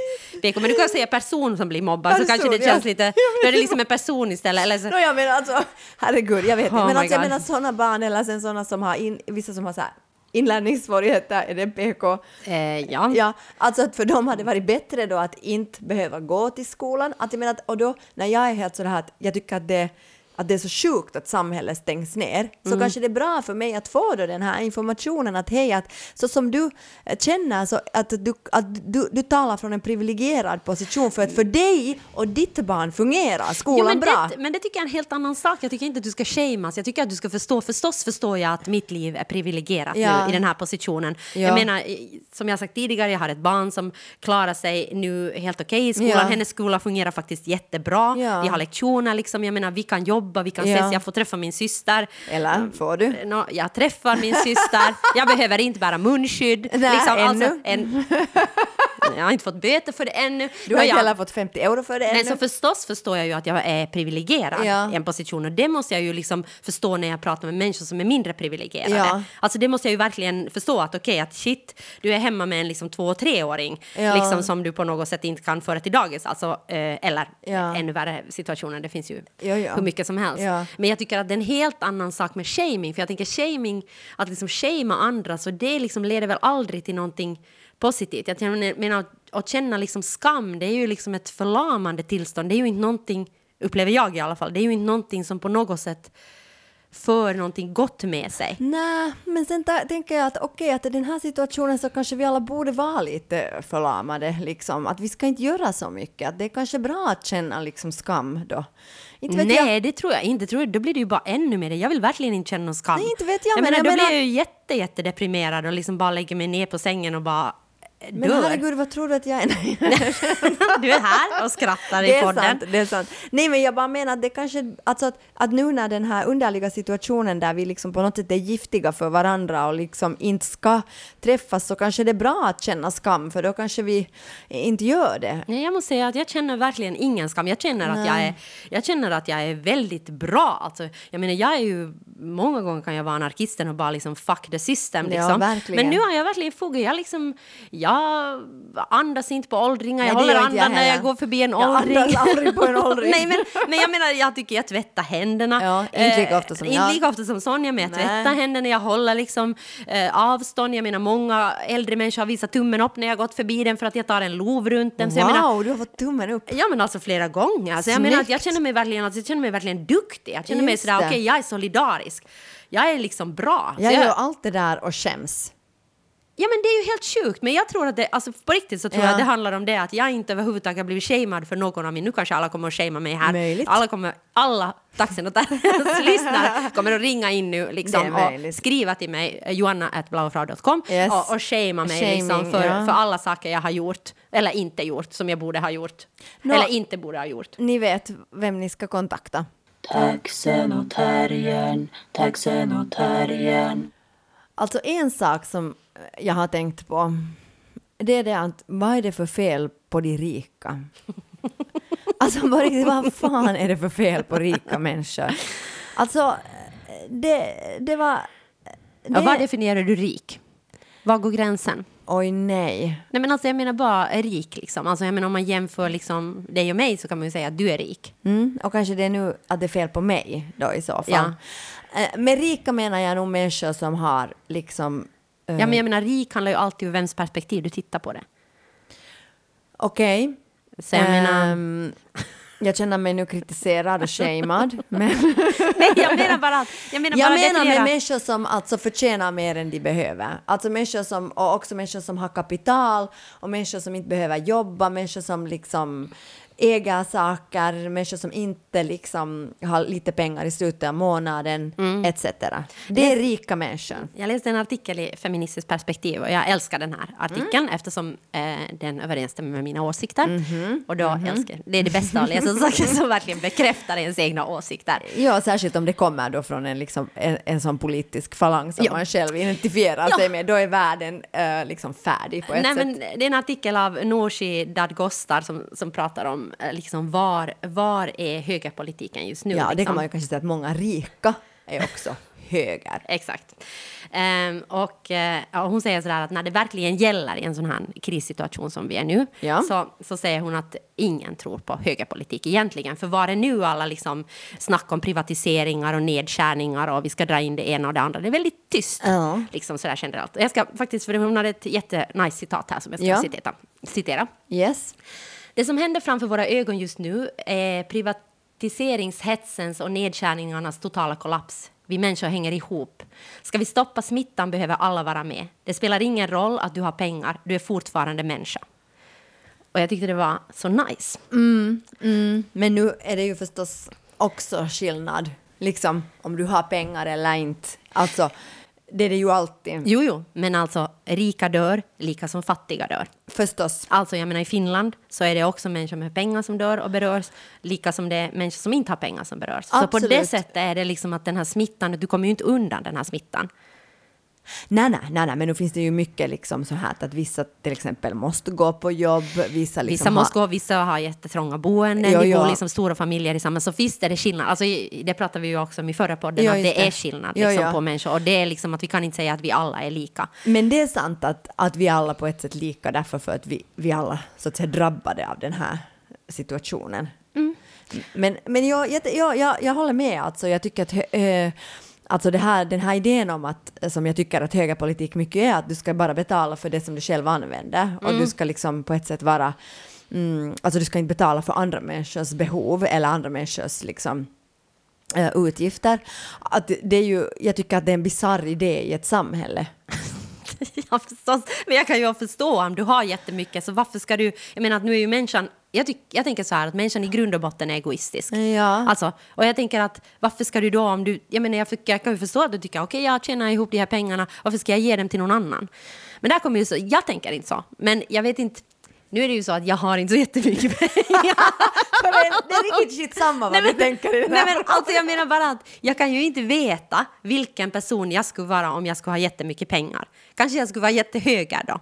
PK. Men du kan säga person som blir mobbad, så kanske det Person, ja. känns lite... Då är det liksom en person istället. Eller så, No, jag menar alltså, herregud, jag vet inte. Oh men alltså, jag menar sådana barn eller sen sådana som har, in, vissa som har så här inlärningssvårigheter, är det PK? eh, ja. Ja, alltså att för dem hade det varit bättre då att inte behöva gå till skolan. Att jag menar, att- och då när jag är helt sådär att jag tycker att det att det är så sjukt att samhället stängs ner, så Mm. kanske det är bra för mig att få då den här informationen att hej, att så som du känner så att du, att du, du talar från en privilegierad position för att för dig och ditt barn fungerar skolan Jo, men, bra. det, men det tycker jag är en helt annan sak. Jag tycker inte att du ska shamas. Jag tycker att du ska förstå. Förstås förstår jag att mitt liv är privilegierat Ja. nu i den här positionen. Ja. Jag menar, som jag sagt tidigare, jag har ett barn som klarar sig nu helt okej i skolan. Ja. Hennes skola fungerar faktiskt jättebra. Ja. Vi har lektioner, liksom. jag menar, vi kan jobba, vi kan Ja. ses, jag får träffa min syster. Eller får du? Nå, jag träffar min syster, jag behöver inte bära munskydd. Nej, ännu. en, Jag har inte fått böter för det ännu. Du har inte heller fått 50 euro för det Nej, ännu. så förstås förstår jag ju att jag är privilegierad Ja. i en position och det måste jag ju liksom förstå när jag pratar med människor som är mindre privilegierade. Ja. Alltså det måste jag ju verkligen förstå att okej, att shit, du är hemma med en liksom två och treåring Ja. liksom som du på något sätt inte kan föra till dagis, alltså, eh, eller Ja. ännu värre situationer, det finns ju Ja, hur mycket som helst. Ja. Men jag tycker att det är en helt annan sak med shaming, för jag tänker shaming, att liksom shamea andra, så det liksom leder väl aldrig till någonting positivt. Jag menar, att, att känna liksom skam, det är ju liksom ett förlamande tillstånd. Det är ju inte någonting, upplever jag i alla fall, det är ju inte någonting som på något sätt för någonting gott med sig. Nej, men sen tänker jag att okej, att i den här situationen så kanske vi alla borde vara lite förlamade, liksom. Att vi ska inte göra så mycket. Att det är kanske bra att känna liksom skam då. Nej, jag. det tror jag inte. Tror jag, då blir det ju bara ännu mer. Jag vill verkligen inte känna någon skam. Nej, inte vet jag, jag men menar, jag då menar- blir jag ju jätte, jätte deprimerad och liksom bara lägger mig ner på sängen och bara eh, Men dör. herregud, vad tror du att jag är? du är här och skrattar Det i är podden. sant, det är sant. Nej men jag bara menar att det kanske, alltså att, att nu när den här underliga situationen där vi liksom på något sätt är giftiga för varandra och liksom inte ska träffas så kanske det är bra att känna skam för då kanske vi inte gör det. Nej, jag måste säga att jag känner verkligen ingen skam. Jag känner, att jag, är, jag känner att jag är väldigt bra. Alltså, jag menar, jag är ju... Många gånger kan jag vara anarkisten och bara liksom fuck the system. Ja, Liksom. verkligen. Men nu har jag verkligen fog. Jag, liksom, jag andas inte på åldringar. Jag Nej, håller inte jag andan när jag går förbi en Jag åldring. andas aldrig på en åldring. Nej, men, men jag menar, jag tycker jag tvättar händerna. Ja, inte lika ofta som inte jag. lika ofta som Sonja, men jag Nej. tvättar händerna. Jag håller liksom eh, avstånd. Jag menar, många äldre människor har visat tummen upp när jag gått förbi den för att jag tar en lov runt den. Så jag wow, menar, du har fått tummen upp. Ja men alltså flera gånger. Alltså, jag menar att jag känner mig verkligen, alltså, jag känner mig verkligen duktig. Jag känner mig Just sådär, det. okej jag är solidarisk. Jag är liksom bra. Jag jag, gör allt det där och skäms. Ja men det är ju helt sjukt. Men jag tror att det, alltså på riktigt så tror Ja. jag att det handlar om det att jag inte överhuvudtaget har blivit shamead för någon av min. Nu kanske alla kommer att shamea mig här. Möjligt. Alla kommer, alla taxinotärs lyssnare kommer att ringa in nu liksom och skriva till mig, eh, joanna.blaufrau.com Yes. och, och shamea mig liksom för, ja. för alla saker jag har gjort eller inte gjort som jag borde ha gjort. Nå- Eller inte borde ha gjort. Ni vet vem ni ska kontakta. Taxen och terriern, taxen och terriern. Alltså en sak som jag har tänkt på, det är det att vad är det för fel på de rika? Alltså på riktigt, vad fan är det för fel på rika människor? Alltså, det, det var... Ja, vad definierar du rik? Var går gränsen? Oj nej. Nej men alltså jag menar bara rik liksom. Alltså jag menar om man jämför liksom dig och mig så kan man ju säga att du är rik. Mm, och kanske det är nu att det är fel på mig då i så fall. Ja. Eh, Med rika menar jag nog människor som har liksom... eh, Ja men jag menar rik handlar ju alltid om vems perspektiv du tittar på det. Okej. Så jag menar... Ehm, jag känner mig nu kritiserad och shamead. men Nej jag menar bara att... Jag menar jag bara menar med människor som alltså förtjänar mer än de behöver. Alltså människor som, och också människor som har kapital och människor som inte behöver jobba, människor som liksom äger saker, människor som inte liksom har lite pengar i slutet av månaden, Mm. etc. Det är rika människor. Jag läste en artikel i Feministiskt perspektiv och jag älskar den här artikeln Mm. eftersom eh, den överensstämmer med mina åsikter. Mhm. Och då älskar Det är det bästa att läsa saker som verkligen bekräftar ens egna åsikter. Ja, särskilt om det kommer då från en, liksom, en, en sån politisk falang som Ja. man själv identifierar Ja. sig med. Då är världen eh, liksom färdig på ett Nej, sätt. men det är en artikel av Nooshi Dadgostar som, som pratar om eh, liksom var, var är högerpolitiken just nu. Ja, det liksom. kan man ju kanske säga att många rika är också höger. Exakt. Ehm, och ja, hon säger sådär att när det verkligen gäller i en sån här krissituation som vi är nu Ja. så, så säger hon att ingen tror på högerpolitik egentligen. För var är nu alla liksom snack om privatiseringar och nedskärningar och vi ska dra in det ena och det andra? Det är väldigt tyst. Ja. Liksom sådär generellt. Jag ska faktiskt, för hon hade ett jättenice citat här som jag ska Ja. citera. citera. Yes. Det som händer framför våra ögon just nu är privatiseringshetsens och nedskärningarnas totala kollaps. Vi människor hänger ihop. Ska vi stoppa smittan behöver alla vara med. Det spelar ingen roll att du har pengar, du är fortfarande människa. Och jag tyckte det var så nice. Mm, mm. Men nu är det ju förstås också skillnad, liksom om du har pengar eller inte. Alltså, det är det ju alltid. Jo, jo, men alltså rika dör, lika som fattiga dör. Förstås. Alltså, jag menar i Finland så är det också människor med pengar som dör och berörs, lika som det är människor som inte har pengar som berörs. Så på Absolut. det sättet är det liksom att den här smittan, du kommer ju inte undan den här smittan. Nej, nej, nej, nej, men nu finns det ju mycket liksom så här att vissa till exempel måste gå på jobb, vissa liksom Vissa måste har, gå, vissa har jättetrånga boenden, vi ja. bor liksom stora familjer tillsammans. Så visst är det skillnad. Alltså, det pratade vi ju också om i förra podden, Ja, att just det, är det. skillnad liksom, ja. på människor. Och det är liksom att vi kan inte säga att vi alla är lika. Men det är sant att, att vi alla på ett sätt lika därför för att vi, vi alla så att säga drabbade av den här situationen. Mm. Men, men jag, jag, jag, jag, jag håller med, alltså jag tycker att eh, Alltså här, den här idén om att, som jag tycker att högerpolitik mycket är, att du ska bara betala för det som du själv använder. Och Mm. du ska liksom på ett sätt vara, mm, alltså du ska inte betala för andra människors behov eller andra människors liksom, eh, utgifter. Att det är ju, jag tycker att det är en bisarr idé i ett samhälle. Ja, förstås. Men jag kan ju förstå om du har jättemycket, så varför ska du... Jag menar att nu är ju människan... Jag, tyck, jag tänker så här att människan i grund och botten är egoistisk. Ja. Alltså, och jag tänker att varför ska du då om du... Jag menar jag, fick, jag kan ju förstå att du tycker okej jag tjänar ihop de här pengarna, varför ska jag ge dem till någon annan? Men där kommer ju så... Jag tänker inte så. Men jag vet inte... Nu är det ju så att jag har inte så jättemycket pengar. det, är, det riktigt shit samma vad du tänker i den nej, men alltså jag menar bara att jag kan ju inte veta vilken person jag skulle vara om jag skulle ha jättemycket pengar. Kanske jag skulle vara jättehöger då.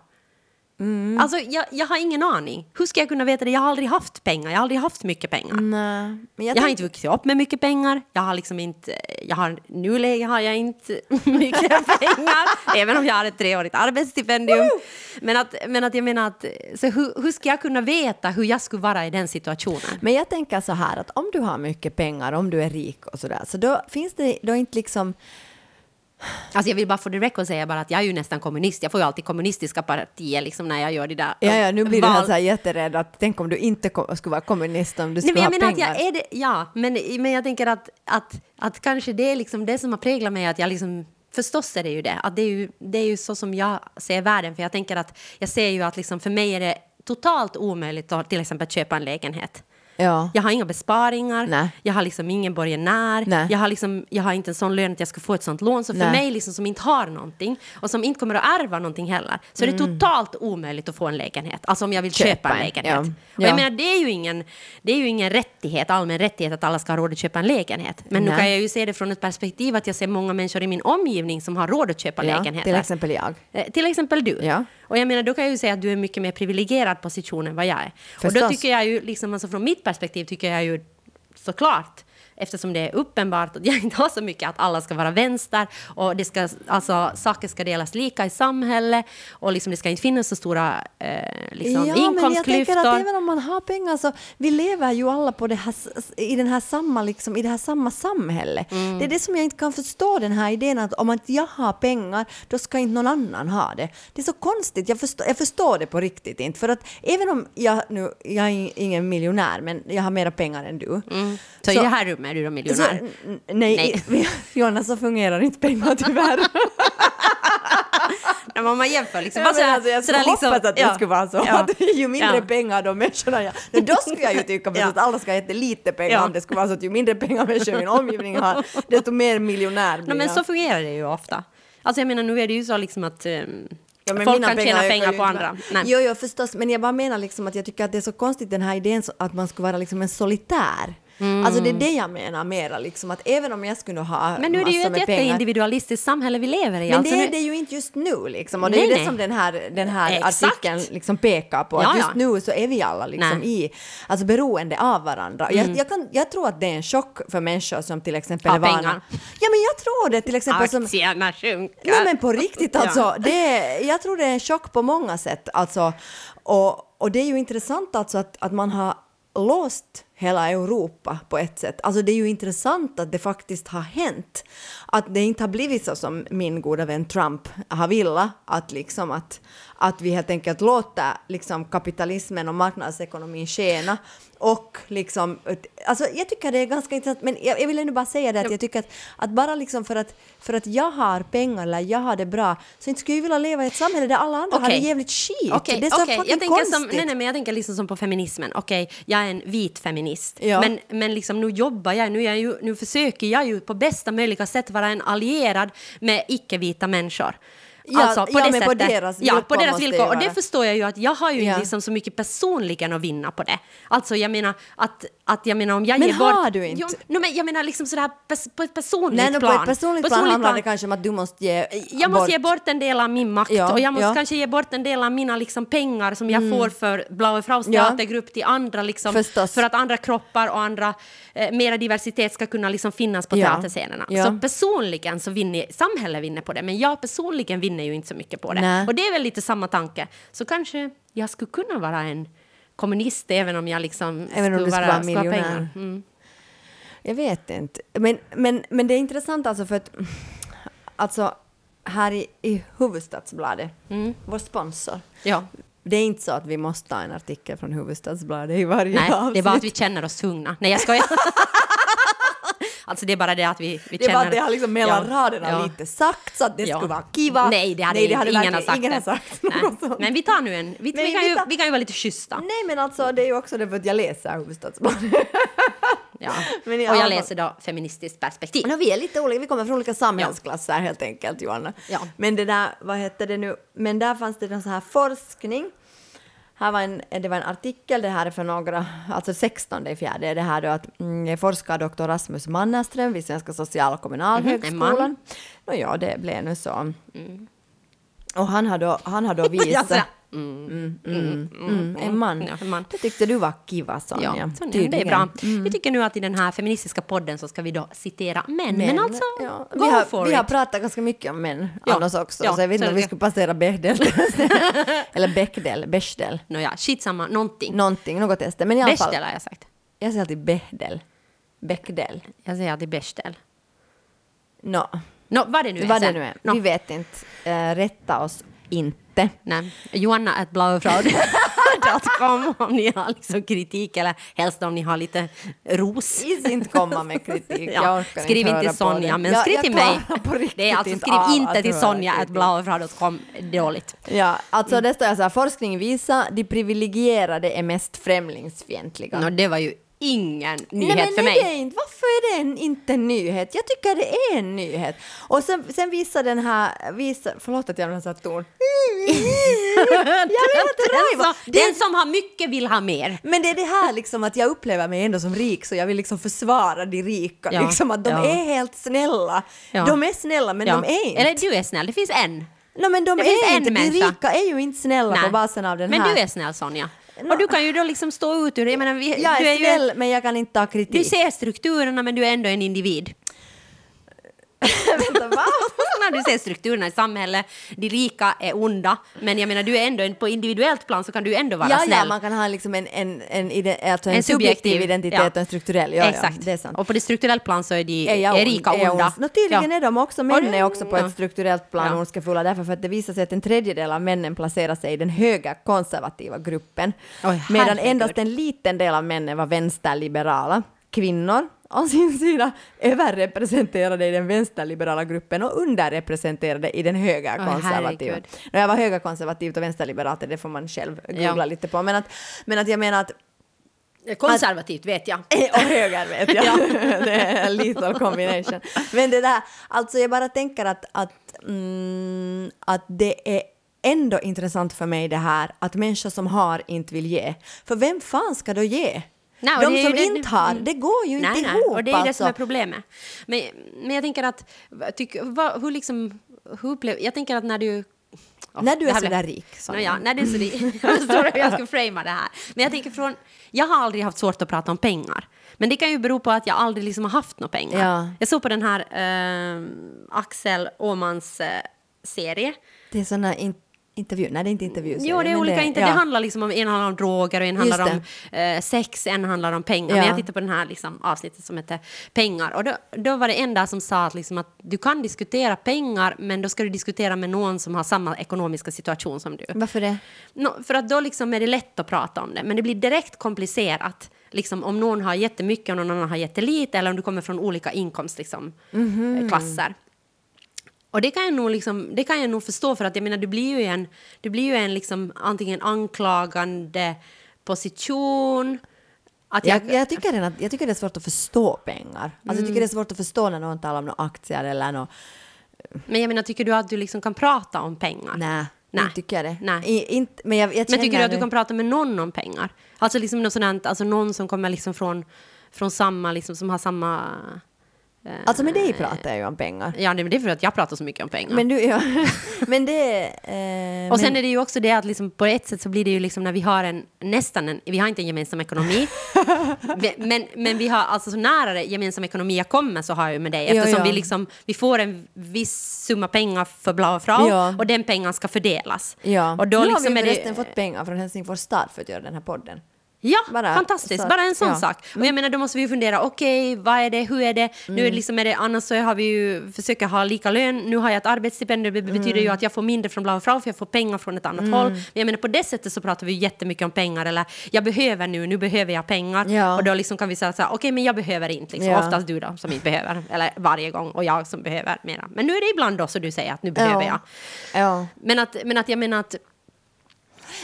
Mm. Alltså jag, jag har ingen aning. Hur ska jag kunna veta det? Jag har aldrig haft pengar. Jag har aldrig haft mycket pengar. Nej, men Jag, jag, har inte vuxit upp med mycket pengar. Jag har liksom inte... Jag har, nuläge har jag inte mycket pengar. även om jag har ett treårigt arbetsstipendium. Men att, men att jag menar att... Så hur, hur ska jag kunna veta hur jag skulle vara i den situationen? men jag tänker så här att om du har mycket pengar, om du är rik och sådär, så då finns det då inte liksom... Alltså jag vill bara få det record säga bara att jag är ju nästan kommunist. Jag får ju alltid kommunistiska partier liksom när jag gör det där. Ja, ja, nu blir du val- här så här jätterädd att tänk om du inte kom, skulle vara kommunist om du Nej, skulle men jag ha menar pengar. att jag är det, ja, men, men jag tänker att, att, att kanske det är liksom det som har präglat mig att jag liksom Förstås är det ju det. Att det, är ju, det är ju så som jag ser världen. För jag tänker att jag ser ju att liksom för mig är det totalt omöjligt att till exempel köpa en lägenhet. Ja. Jag har inga besparingar, Nej. jag har liksom ingen borgenär, Nej. jag har, liksom, jag har inte en sån lön att jag ska få ett sånt lån. Så för Nej. mig liksom, som inte har någonting och som inte kommer att ärva någonting heller så är det totalt omöjligt att få en lägenhet. Alltså om jag vill Köpa köpa, en en, lägenhet. ja. Och Ja. jag menar, det är, ju ingen, det är ju ingen rättighet, allmän rättighet att alla ska ha råd att köpa en lägenhet. Men nu kan jag ju se det från ett perspektiv att jag ser många människor i min omgivning som har råd att köpa ja, lägenheter. till exempel jag. Eh, Till exempel du. Ja. Och jag menar, då kan jag ju säga att du är mycket mer privilegierad position än vad jag är. Och då Förstås. tycker jag ju, liksom, alltså från mitt perspektiv tycker jag ju såklart Eftersom det är uppenbart att jag inte har så mycket att alla ska vara vänster och det ska, alltså, saker ska delas lika i samhället och liksom, det ska inte finnas så stora eh, liksom, ja, men jag inkomstklyftor. tänker att även om man har pengar så vi lever ju alla på det här, i, den här samma, liksom, i det här samma samhälle. Mm. Det är det som jag inte kan förstå, den här idén att om inte jag har pengar, då ska inte någon annan ha det. Det är så konstigt, jag förstår, jag förstår det på riktigt inte. För att även om jag nu, jag är ingen miljonär, men jag har mera pengar än du. Mm. Så, i det här rummet är du då Så, miljonär? n- nej, Jonna, så fungerar inte pengar tyvärr. När man jämför liksom. Ja, bara alltså, jag skulle sådär hoppas liksom- att det ja, skulle vara så. ja, Att ju mindre ja. pengar de människorna. Nej, Då skulle jag ju tycka Ja. att alla ska ha jättelite pengar Ja. om det skulle vara så att ju mindre pengar människor i min omgivning har, desto mer miljonär blir No, men jag. så fungerar det ju ofta. Alltså jag menar, nu är det ju så liksom att ehm, Ja, folk kan tjäna ökar pengar på andra. Nej. Jo, jo, förstås. Men jag bara menar liksom att jag tycker att det är så konstigt den här idén att man ska vara liksom en solitär. Alltså det är det jag menar mera, liksom att även om jag skulle ha Mm. Men nu är det ju ett jätteindividualistiskt samhälle vi lever i. Men alltså det är nu, det ju inte just nu liksom. Och det är Nej, ju det nej. som den här, den här Exakt. artikeln liksom pekar på. Ja, att just ja. nu så är vi alla liksom Nej. i, alltså beroende av varandra. Mm. Jag, jag, kan, jag tror att det är en chock för människor som till exempel Har är vana. pengar. Ja men jag tror det till exempel som... Aktierna sjunker. Nej men på riktigt alltså. Ja. Det är, jag tror det är en chock på många sätt. Alltså, och, och det är ju intressant alltså att, att man har låst hela Europa på ett sätt. Alltså det är ju intressant att det faktiskt har hänt. Att det inte har blivit så som min goda vän Trump har velat. Att, liksom att, att vi helt enkelt låter liksom kapitalismen och marknadsekonomin tjäna. Och liksom, alltså jag tycker det är ganska intressant, men jag, jag vill ändå bara säga det att jag tycker att, att bara liksom för att, för att jag har pengar eller jag har det bra, så inte skulle jag vilja leva i ett samhälle där alla andra har det jävligt skit. Okej, det är så okej. fucking jag tänker konstigt. som, nej, nej, men jag tänker liksom som på feminismen. Okej, jag är en vit feminist. Ja. Men, men liksom nu jobbar jag, nu, jag ju, nu försöker jag ju på bästa möjliga sätt vara en allierad med icke-vita människor. Ja, ja, men på deras ja, på villkor deras det villkor. Och det förstår jag ju att jag har ju Ja. liksom så mycket personligen att vinna på det. Alltså jag menar att, att jag menar om jag Men ger bort... har du inte? Jo, men jag menar liksom sådär pers- på ett personligt Nej, no, på plan. ett personligt plan handlar det kanske om att du måste ge Jag måste ge bort en del av min makt Ja, och jag måste ja. kanske ge bort en del av mina liksom pengar som jag får för Blaue Fraus Ja. teatergrupp till andra liksom, Förstås. för att andra kroppar och andra eh, mera diversitet ska kunna liksom finnas på Ja. teaterscenerna. Ja. Så personligen så vinner samhället vinner på det men jag personligen vinner ju inte så mycket på det. Nej. Och det är väl lite samma tanke. Så kanske jag skulle kunna vara en kommunist även om jag liksom Även skulle vara skulle ha miljonär. pengar. Mm. Jag vet inte. Men, men, men det är intressant alltså för att alltså här i, i Huvudstadsbladet, vår sponsor, Ja. det är inte så att vi måste ta en artikel från Huvudstadsbladet i varje Nej, avsnitt. det är bara att vi känner oss tvungna. Nej, jag skojar. alltså det är bara det att vi, vi Det känner... att det har liksom mellan Ja, raderna ja. lite sagt så att det Ja. skulle vara kiva. Nej, det hade, Nej, det hade ingen sagt ingen det. har sagt Nej. Men vi tar nu en... Vi, vi, kan, ju, vi kan ju vara lite schyssta. Nej men alltså det är ju också det för att jag läser Huvudstadsbladet. Ja. Men Och jag läser då feministiskt perspektiv. No, vi är lite olika, vi kommer från olika samhällsklasser helt enkelt Johanna. Ja. Men det där, vad heter det nu, men där fanns det någon så här forskning. Här var en, det var en artikel, det här är för några, alltså 16 i fjärde, är det här då att mm, forskar doktor Rasmus Mannerström vid Svenska social och kommunalhögskolan. Man. Nå ja, det blev nu så. Och han har då, han har då visat... Jaså? Mm, mm, mm, en man. Ja, en man. Det tyckte du var kiva Sonja. Ja, så det är bra. Vi tycker nu att i den här feministiska podden så ska vi då citera män. Men, alltså, ja, vi, har, for vi har pratat ganska mycket om män Ja, annars också, ja, så jag vet inte om vi skulle passera Bechdel. Eller Bechdel, Bechdel. Nåja, skitsamma, någonting. Någonting, något test. Men i alla fall, Bechdel har jag sagt. jag säger alltid Bechdel. Bechdel. Jag säger alltid Bechdel. Nå, Nå, vad det nu är vad det nu är. Nå, Vi vet inte. Uh, rätta oss inte. Nej. Joanna at blauefraud.com om ni har liksom kritik eller helst om ni har lite ros. Is inte komma med kritik. Ja, skriv inte till Sonja, men skriv till mig. Det är alltså skriv inte att till Sonja at kritik. blauefraud.com. Dåligt. Ja, alltså det står så här, forskning visar de privilegierade är mest främlingsfientliga. Nå, det var ju ingen nyhet Nej, men för är mig. Det inte, varför är det en, inte en nyhet? Jag tycker det är en nyhet. Och sen, sen visar den här, visar, förlåt att jag har satt ton. inte den, som, har mycket vill ha mer. Men det är det här liksom att jag upplever mig ändå som rik så jag vill liksom försvara de rika. Ja, Liksom att de ja. är helt snälla. Ja. De är snälla men de är inte. Eller du är snäll, det finns en. no, men de det är inte. De rika är ju inte snälla på basen av den men här. du är snäll Sonja. Och du kan ju då liksom stå ut ur det. Jag menar, vi, jag du är är ju, snäll men jag kan inte ta kritik. Du ser strukturerna men du är ändå en individ. Vänta, va? när du ser strukturerna i samhället, de rika är onda, men jag menar du är ändå en- på individuellt plan så kan du ändå vara Ja, snäll. ja, man kan ha liksom en, en, en, ide- alltså en, En subjektiv, subjektiv, identitet ja. och en strukturell. Ja, Exakt. Ja, det är sant. Och på det strukturella plan så är de Är, jag är rika Är onda. ond? Nå, tydligen Ja. är de också, män Och det- är också på ett strukturellt plan Ja. ondskefulla därför för att det visar sig att en tredjedel av männen placerar sig i den höga konservativa gruppen. Oj, medan endast en liten del av männen var vänsterliberala. Kvinnor å sin sida överrepresenterade i den vänsterliberala gruppen och underrepresenterade i den höga Oj, konservativa. herregud. Nå, jag var höga konservativt och vänsterliberalt, det får man själv googla Ja. lite på. Men att, men att jag menar att Konservativt vet jag. och höger vet jag. det är en lethal combination. Men det där, alltså jag bara tänker att, att, mm, att det är ändå intressant för mig det här att människor som har inte vill ge. För vem fan ska då ge? Nej, De som det- inte har, det går ju inte nej, nej. ihop Och det är ju det alltså. som är problemet. Men, men jag tänker att, tyck, vad, hur liksom, hur upplever, jag tänker att när du Åh, När du är här så blev- där rik. Nå ja, när du är så rik. Jag förstår hur jag ska framea det här. Men jag tänker från, jag har aldrig haft svårt att prata om pengar. Men det kan ju bero på att jag aldrig liksom har haft några pengar. Ja. Jag såg på den här eh, Axel Åmans eh, serie. Det är såna in, intervju, nej det är inte intervjuer. Jo, det är olika. inte, ja. Det handlar liksom om, en handlar om droger och en handlar om eh, sex, en handlar om pengar. Men Ja. jag tittade på den här liksom, avsnittet som heter Pengar. Och då, då var det en där som sa att, liksom, att du kan diskutera pengar, men då ska du diskutera med någon som har samma ekonomiska situation som du. Varför det? Nå, för att då liksom är det lätt att prata om det, men det blir direkt komplicerat. Liksom, om någon har jättemycket och någon annan har jättelite, eller om du kommer från olika inkomstklasser. Mhm. klasser. Och det kan, jag nog liksom, det kan jag nog förstå, för att jag menar, du blir ju en, du blir ju en liksom, antingen anklagande position, att jag, Jag, jag, tycker att, jag tycker det är svårt att förstå pengar. Alltså, Jag tycker det är svårt att förstå när någon talar om några aktier eller något. men jag menar, tycker du att du liksom kan prata om pengar? Nej. Nej. Inte tycker jag det. Nej. I, inte, men jag, jag Men tycker du att du kan prata med någon om pengar? Alltså liksom något sådant, alltså någon som kommer liksom från, från samma, liksom som har samma... eh, Alltså med dig pratar jag ju om pengar. Ja, det det är för att jag pratar så mycket om pengar. Men du, ja. men det... Eh, och sen men, är det ju också det att liksom på ett sätt så blir det ju liksom när vi har en nästan en, vi har inte en gemensam ekonomi, men, men, men vi har alltså så nära det gemensam ekonomi jag kommer så har jag ju med dig eftersom ja. vi liksom, vi får en viss summa pengar för Blau Frau Ja. och den pengen ska fördelas. Ja. Och då nu liksom har vi är det- förresten fått pengar från Helsingfors stad för att göra den här podden. Ja, Bara fantastiskt. att- bara en sån ja. Mm. sak. Och jag menar, då måste vi ju fundera, okej, vad är det, hur är det? Nu är det liksom, är det, annars så har vi ju försöker ha lika lön. Nu har jag ett arbetsstipendium, det betyder Mm. ju att jag får mindre från Blau Frau, för jag får pengar från ett annat håll. Men jag menar, på det sättet så pratar vi jättemycket om pengar, eller jag behöver nu, nu behöver jag pengar. Ja. Och då liksom kan vi säga så här, okej, men jag behöver inte. Liksom. Ja. Oftast du då, som inte behöver, eller varje gång, och jag som behöver mera. Men nu är det ibland då så du säger att nu behöver jag. Ja. Men att, men att jag menar att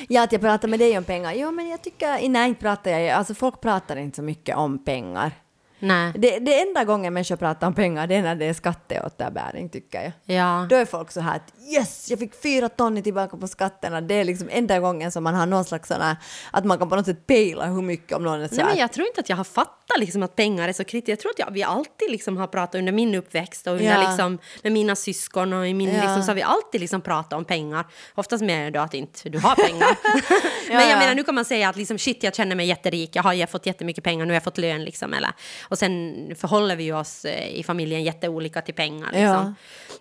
Ja, att jag pratar med dig om pengar. Jo, men jag tycker... Nej, inte pratar jag. Alltså folk pratar inte så mycket om pengar nej, Det, det enda gången människor pratar om pengar det är när det är skatteåterbäring tycker jag. ja. Då är folk så här att yes, jag fick fyra ton tillbaka på skatterna. Det är liksom enda gången som man har någon slags sån här, att man kan på något sätt pejla hur mycket om någon är så Nej, men jag tror inte att jag har fattat liksom, att pengar är så kritiskt. Jag tror att jag, vi alltid liksom har pratat under min uppväxt och under, Ja. liksom, med mina syskon och i min, Ja. liksom, så har vi alltid liksom pratat om pengar. Oftast mer då att inte du har pengar. men Ja, jag ja. menar, nu kan man säga att liksom, shit, jag känner mig jätterik, jag har jag fått jättemycket pengar, nu har jag fått lön. Liksom, eller. Och sen förhåller vi oss eh, i familjen jätteolika till pengar. Liksom.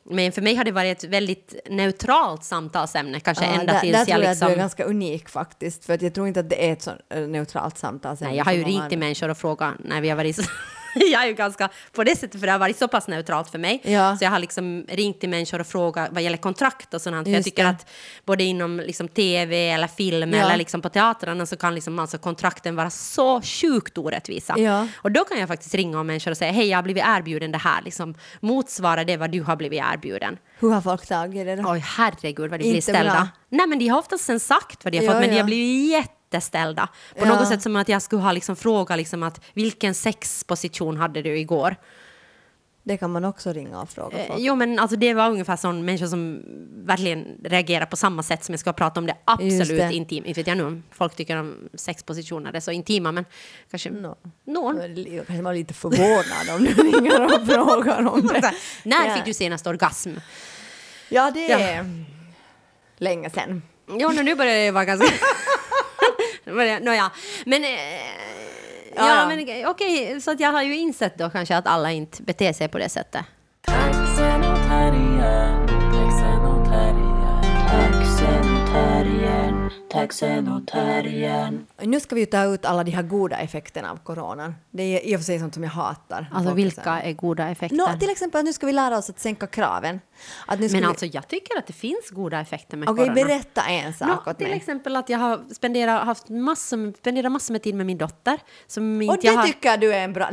Men för mig har det varit ett väldigt neutralt samtalsämne, kanske Ja, ända där, tills där jag tror jag liksom... att du är ganska unik faktiskt, för jag tror inte att det är ett så eh, neutralt samtal. Nej, jag har ju ringt till människor och frågat när vi har varit. jag är ju ganska på det sättet, för det har varit så pass neutralt för mig. Ja. Så jag har liksom ringt till människor och frågat vad gäller kontrakt och sånt. För jag tycker det. att både inom liksom tv eller film Ja. eller liksom på teatrarna så kan liksom alltså kontrakten vara så sjukt orättvisa. Ja. Och då kan jag faktiskt ringa om människor och säga hej, jag har blivit erbjuden det här. Liksom, motsvarar det vad du har blivit erbjuden? Hur har folk tagit det då? Oj, herregud vad de blir ställda. bra. Nej, men de har oftast sen sagt vad de har fått, men de har blivit jätteställda. På Ja. något sätt som att jag skulle ha liksom frågat liksom att vilken sexposition hade du igår? Det kan man också ringa och fråga Eh, folk. jo, men alltså det var ungefär sån människor som verkligen reagerar på samma sätt som jag ska prata om det absolut det. intim. Inte vet jag nu om folk tycker om sexpositioner är så intima, men kanske Nå. någon. Jag kanske var lite förvånad om du ringer och frågar om det. här, När Ja. fick du senast orgasm? Ja, det Ja. är länge sedan. Jo, nu börjar det vara ganska... Nåja, men... Eh, ja, Ja, men okej, så att jag har ju insett då kanske att alla inte beter sig på det sättet. Taxen och terriern. Nu ska vi ju ta ut alla de här goda effekterna av coronan. Det är i och för sig sånt som jag hatar. Alltså vilka är goda effekter? Nå, till exempel att nu ska vi lära oss att sänka kraven. Att nu ska men vi... alltså jag tycker att det finns goda effekter med Okej, corona. berätta en sak Nå, åt till mig. exempel att jag har spenderat, haft massor, spenderat massor med tid med min dotter. Som Och inte det jag har... tycker du är en bra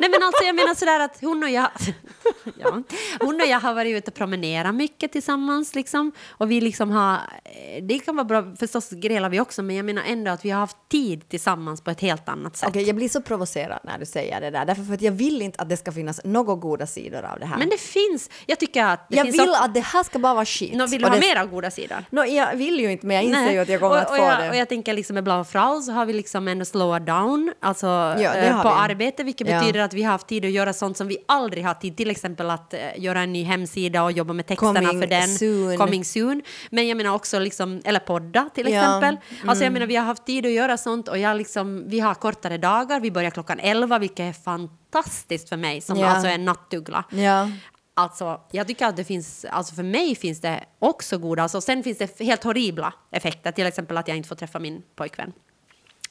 Nej men alltså jag menar sådär att hon och jag, ja, hon och jag har varit ute och promenerat mycket tillsammans liksom. Och vi liksom har, det kan vara bra, förstås grälar vi också, men jag menar ändå att vi har haft tid tillsammans på ett helt annat sätt. Okej, jag blir så provocerad när du säger det där. Därför för att jag vill inte att det ska finnas några goda sidor av det här. Men det finns, jag tycker att det jag finns vill också, att det här ska bara vara skit. Nå, vill du Och ha det- mer av goda sidor? Nå, jag vill ju inte, men jag inser Nej. ju att jag kommer och, att och få jag, det. Och jag tänker liksom Blau Frau så har vi liksom ändå slowat down alltså, det eh, på vi. arbete, vilket Ja. betyder att vi har haft tid att göra sånt som vi aldrig har tid, till exempel att eh, göra en ny hemsida och jobba med texterna Coming för den. soon. Coming soon. Men jag menar också liksom, eller podda till Ja. exempel. Alltså Mm. jag menar vi har haft tid att göra sånt och jag liksom, vi har kortare dagar, vi börjar klockan 11 vilket är fantastiskt för mig som Ja. alltså är en nattuggla. Ja. Alltså, jag tycker att det finns, alltså för mig finns det också goda, alltså sen finns det helt horribla effekter, till exempel att jag inte får träffa min pojkvän,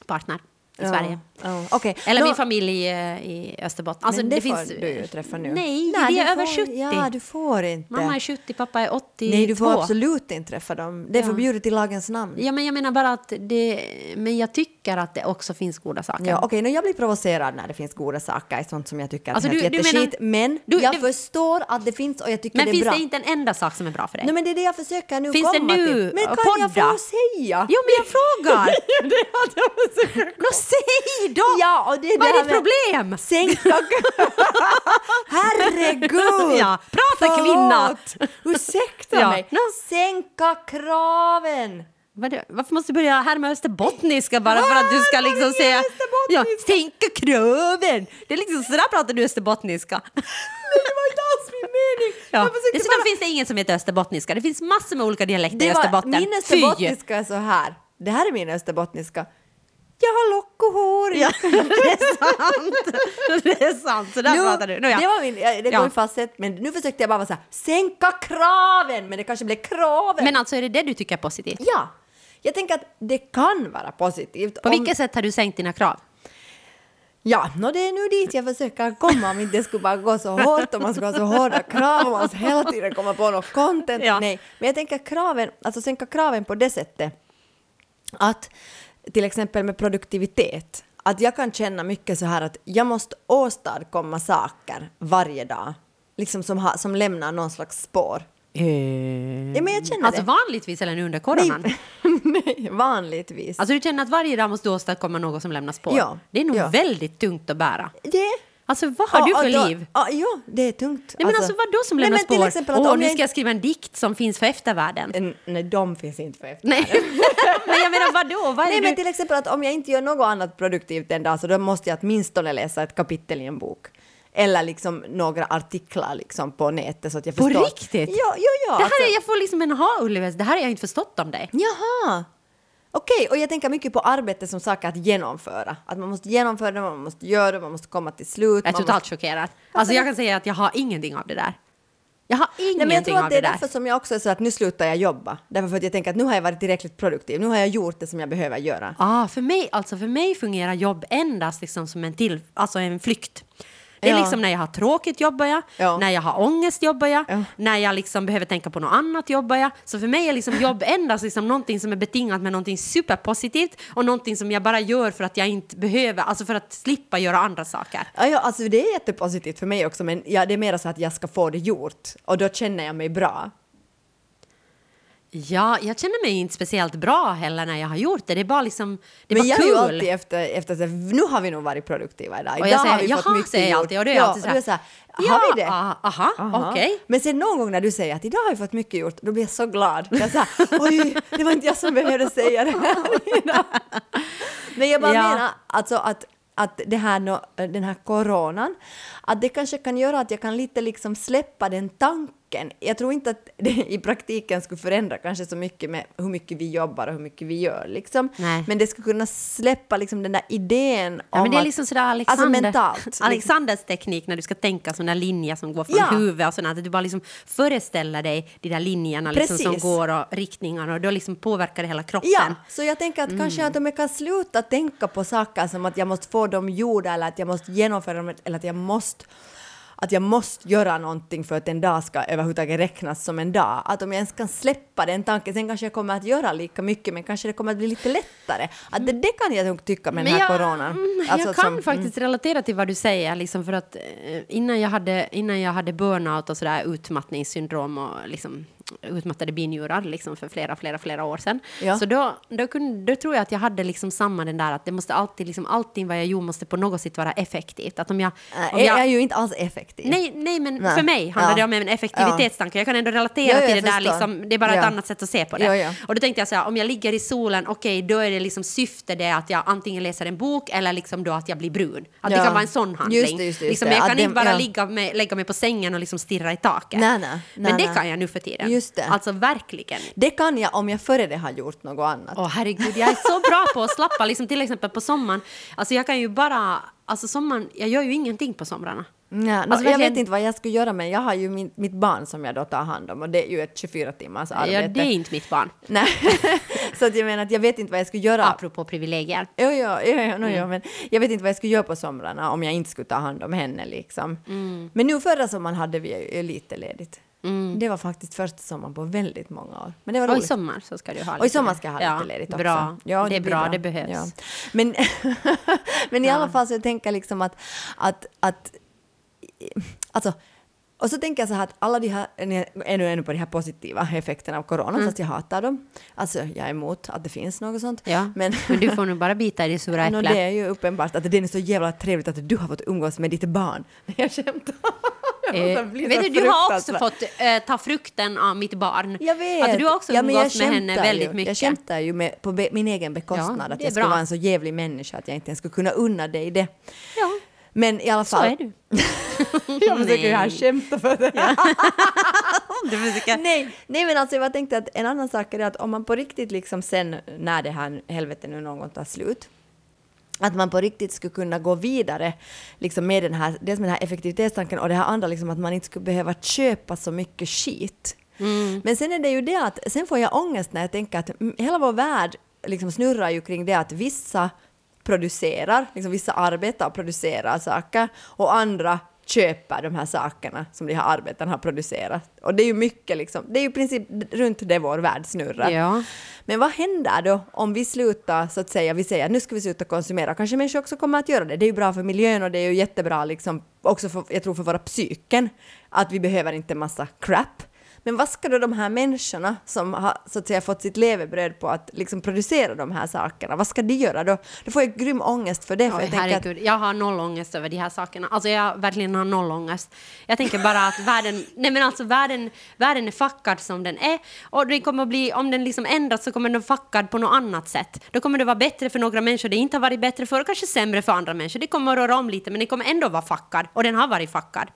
partner i Ja. Sverige. Ja. Okej. Eller Nå- min familj eh, i Österbotten. Alltså, men det, det, får finns, du ju träffa nu. Nej, Nej, de är du över får, 70. Ja, du får inte. Mamma är 70, pappa är 82. Nej, du får absolut inte träffa dem. Det är Ja. förbjudet i lagens namn. Ja, men jag menar bara att det, men jag tycker att det också finns goda saker. Ja, okej, okay, jag blir provocerad när det finns goda saker sånt som jag tycker Alltså, är du- du jätteskit. men Du- jag det- förstår att det finns och jag tycker men det är finns bra. det inte en enda sak som är bra för dig? Nej, men det är det jag försöker nu Finns det komma nu till. Men kan podda? jag få säga? Jo, men jag frågar! det är jag försöker säg då! Ja, och det är Vad är ditt problem? Sänka... Herregud! Ja, prata kvinna. Förlåt. Ursäkta Ja. mig. No. Sänka kraven! Varför måste du börja härma österbottniska bara för att du ska liksom säga... Ja, sänka kraven! Det är liksom sådär pratar du österbottniska. Nej, det var inte alls min mening. Ja. Dessutom bara- finns det inget som heter österbottniska. Det finns massor med olika dialekter i var, Österbotten. min Fy! österbottniska är så här. Det här är min österbottniska. Jag har lock och hår. Ja, det är sant. Det är sant. Så där Nu- pratar du. Nu, ja. Det var min, ja, det Ja. går i facett, men nu försökte jag bara vara så här, sänka kraven, men det kanske blev kraven. Men alltså är det det du tycker är positivt? ja, jag tänker att det kan vara positivt. På om- vilket sätt har du sänkt dina krav? Ja, no, det är nu dit jag försöker komma om inte det skulle bara gå så hårt och man skulle ha så hårda krav och man ska hela tiden komma på något content. Ja. Nej, men jag tänker kraven, alltså sänka kraven på det sättet att till exempel med produktivitet, att jag kan känna mycket så här att jag måste åstadkomma saker varje dag, liksom som, ha, som lämnar någon slags spår. Ja, men jag känner Alltså det. vanligtvis eller nu under coronan? Nej, nej, vanligtvis. Alltså du känner att varje dag måste du åstadkomma något som lämnar spår? Ja, Det är nog ja. väldigt tungt att bära. det Alltså vad har Ja, du för då- liv? Ja, ja, det är tungt. Nej men alltså vad då som lämnar spår? exempel att om nu ska jag skriva en dikt som finns för eftervärlden. inte- Nej, de finns inte för efter. Nej, men jag menar vadå? Vad Nej, men till exempel att om jag inte gör något annat produktivt en dag så då måste jag åtminstone läsa ett kapitel i en bok. Eller liksom några artiklar liksom på nätet så att jag På förstår. riktigt? Ja, ja, ja. Det här alltså- är, jag får liksom en aha-upplevelse. Det här har jag inte förstått om dig. Jaha! Okej, och jag tänker mycket på arbete som saker att genomföra. Att man måste genomföra det, man måste göra det, man måste komma till slut. Jag är man totalt måste... chockerad. Alltså jag kan säga att jag har ingenting av det där. Jag har Nej, ingenting men jag tror att det är det där. därför som jag också är så att nu slutar jag jobba. Därför för att jag tänker att nu har jag varit tillräckligt produktiv. Nu har jag gjort det som jag behöver göra. Ah, för, mig, alltså för mig fungerar jobb endast liksom som en, till, alltså en flykt. Det är Ja. liksom när jag har tråkigt jobbar jag, Ja. när jag har ångest jobbar jag, Ja. när jag liksom behöver tänka på något annat jobbar jag. Så för mig är liksom jobb endast liksom någonting som är betingat med någonting superpositivt och någonting som jag bara gör för att jag inte behöver, alltså för att slippa göra andra saker. Ja, ja, alltså det är jättepositivt för mig också, men ja, det är mer så att jag ska få det gjort. Och då känner jag mig bra. Ja, jag känner mig inte speciellt bra heller när jag har gjort det. Det är bara liksom, det men bara jag kul. ju alltid efter, efter så, nu har vi nog varit produktiva idag. Och jag Idag säger, har vi fått jaha, mycket säger jag alltid. Och då är jag ja, alltid så här, så här, ja, har vi det? ah, aha, Aha. okej. Men sen någon gång när du säger att idag har vi fått mycket gjort, då blir jag så glad. Jag så här, oj, det var inte jag som behövde säga det här. Men jag bara Ja. menar alltså att, att det här, den här coronan, att det kanske kan göra att jag kan lite liksom släppa den tanken. Jag tror inte att det i praktiken skulle förändra kanske så mycket med hur mycket vi jobbar och hur mycket vi gör liksom. Nej. Men det skulle kunna släppa liksom den där idén Ja, om men det är liksom sådär Alexander, Alltså mentalt. liksom. Alexanders teknik när du ska tänka som en linje som går från Ja. huvudet och sådär, att du bara liksom föreställer dig de där linjerna liksom som går och riktningarna och då liksom påverkar det hela kroppen. Ja, så jag tänker att Mm. kanske att om jag kan sluta tänka på saker som att jag måste få dem gjorda eller att jag måste genomföra dem eller att jag måste att jag måste göra någonting för att en dag ska överhuvudtaget räknas som en dag. Att om jag ens kan släppa den tanken, sen kanske jag kommer att göra lika mycket men kanske det kommer att bli lite lättare. Att det, det kan jag nog tycka med den här jag, coronan. mm, Alltså jag kan som- faktiskt relatera till vad du säger, liksom för att eh, innan jag hade, innan jag hade burnout och sådär utmattningssyndrom och liksom utmattade binjurar liksom för flera, flera, flera år sedan. Ja. Så då, då, kunde, då tror jag att jag hade liksom samma den där att det måste alltid, liksom allting vad jag gjorde måste på något sätt vara effektivt. Att om jag, Äh, om jag, jag är ju inte alls effektiv. Nej, nej, men Nej. för mig handlar Ja. det om en effektivitetstanke. Jag kan ändå relatera Ja, till det där. Liksom, det är bara ett annat sätt att se på det. Och då tänkte jag så här, om jag ligger i solen, okej, då är det liksom syfte det att jag antingen läser en bok eller liksom då att jag blir brun. Att det kan vara en sån handling. Just det, just det, just liksom, jag kan det- inte bara ligga med, lägga mig på sängen och liksom stirra i taket. Nej, nej, men det kan jag nu för tiden. Just det. Alltså verkligen. Det kan jag om jag före det har gjort något annat. Åh herregud, jag är så bra på att slappa, liksom till exempel på sommaren. Alltså jag kan ju bara, alltså sommaren, jag gör ju ingenting på somrarna. Nej, no, Alltså, jag vet inte vad jag skulle göra men jag har ju min, mitt barn som jag då tar hand om och det är ju ett 24 timmars arbete. Ja, det är inte mitt barn. Nej, så att jag menar att jag vet inte vad jag skulle göra. Apropå privilegier. Jo, jo, jo, jo, no, Mm. men jag vet inte vad jag skulle göra på somrarna om jag inte skulle ta hand om henne liksom. Mm. Men nu förra sommaren hade vi ju lite ledigt. Det var faktiskt första sommaren på väldigt många år. Men det var Och i roligt. sommar så ska du ha Och i sommar ska jag ha ja, lite ledigt också. Bra, Ja, det är blir bra, det behövs. Ja. Men, men i Ja. alla fall så jag tänker liksom att, att, att alltså, Och så tänker jag så här att alla de här, ännu ännu på de här positiva effekterna av corona, Mm. fast jag hatar dem. Alltså jag är emot att det finns något sånt. Ja, Men, men du får nog bara bita i det sura äpplet. det är ju uppenbart att det är så jävla trevligt att du har fått umgås med ditt barn. Jag skämtar. Eh, så vet du, du har också fått eh, ta frukten av mitt barn. Jag vet. Alltså, du har också ja, men umgåtts med henne väldigt ju. mycket. Jag skämtar ju med, på min egen bekostnad. Ja, att jag skulle vara en så jävlig människa att jag inte ens skulle kunna unna dig det. Ja, Men i alla så fall. är du. jag försöker ju här skämta för det. Försöker... nej, nej, men alltså jag tänkte att en annan sak är att om man på riktigt liksom sen när det här helvetet nu någon gång tar slut att man på riktigt skulle kunna gå vidare liksom med den här, dels med den här effektivitetstanken och det här andra liksom att man inte skulle behöva köpa så mycket skit. Men sen är det ju det att sen får jag ångest när jag tänker att mm, hela vår värld liksom snurrar ju kring det att vissa producerar, liksom vissa arbetar och producerar saker och andra köper de här sakerna som de här arbetarna har producerat. Och det är ju mycket liksom, det är ju i princip runt det vår värld snurrar. Ja. Men vad händer då om vi slutar, så att säga, vi säger nu ska vi sluta konsumera, kanske människor också kommer att göra det. Det är ju bra för miljön och det är ju jättebra liksom, också för, jag tror för våra psyken, att vi behöver inte massa crap. Men vad ska då de här människorna som har så att säga fått sitt levebröd på att liksom producera de här sakerna, vad ska de göra då? Då får jag grym ångest för det. För Oj, jag tänker att, herregud, jag har noll ångest över de här sakerna. Alltså jag verkligen har noll ångest. Jag tänker bara att världen, nej men alltså världen, världen är fuckad som den är. Och det kommer att bli, om den liksom ändras så kommer den fuckad på något annat sätt. Då kommer det vara bättre för några människor det inte har varit bättre för och kanske sämre för andra människor. Det kommer att röra om lite men det kommer ändå vara fuckad. Och den har varit fuckad.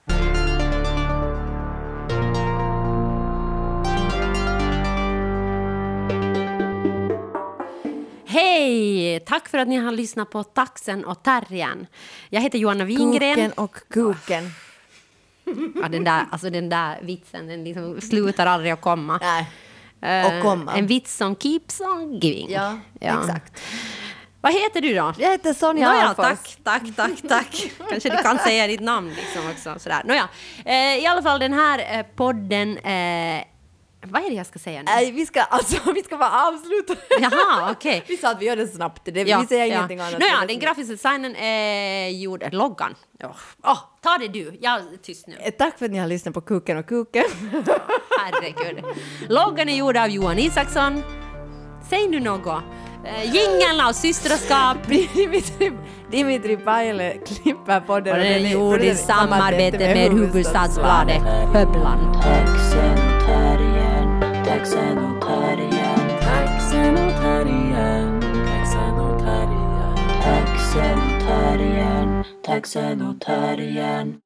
Hej! Tack för att ni har lyssnat på Taxen och Terriern. Jag heter Johanna Wingren. kuken och kuken. Ja, den, där, alltså den där vitsen, den liksom slutar aldrig att komma. Nej. Eh, och komma. En vits som keeps on giving. Ja, exakt. Vad heter du då? Jag heter Sonja Nåja, Alfors. tack, tack, tack, tack. Kanske du kan säga ditt namn liksom också. Sådär. Nåja, eh, i alla fall den här eh, podden... Eh, vad är det jag ska säga nu? Nej, vi ska alltså, vi ska bara avsluta. Jaha, okej. Vi sa att vi gör det snabbt. Det, vi säger ingenting annat. Nåja, den grafiska designen är gjord... Loggan. Åh, åh, ta det du. Jag är tyst nu. Eh, Tack för att ni har lyssnat på Kuken och Kuken. Herregud. Loggan är gjord av Johan Isaksson. Säg nu något. Eh, Jingeln av systraskap. Dimitri, Dimitri Paile klipper podden. Och den är är gjord i samarbete med Hufvudstadsbladet Höbland. Taxen och terriern, taxen och terriern, taxen och terriern, taxen och terriern, taxen och terriern.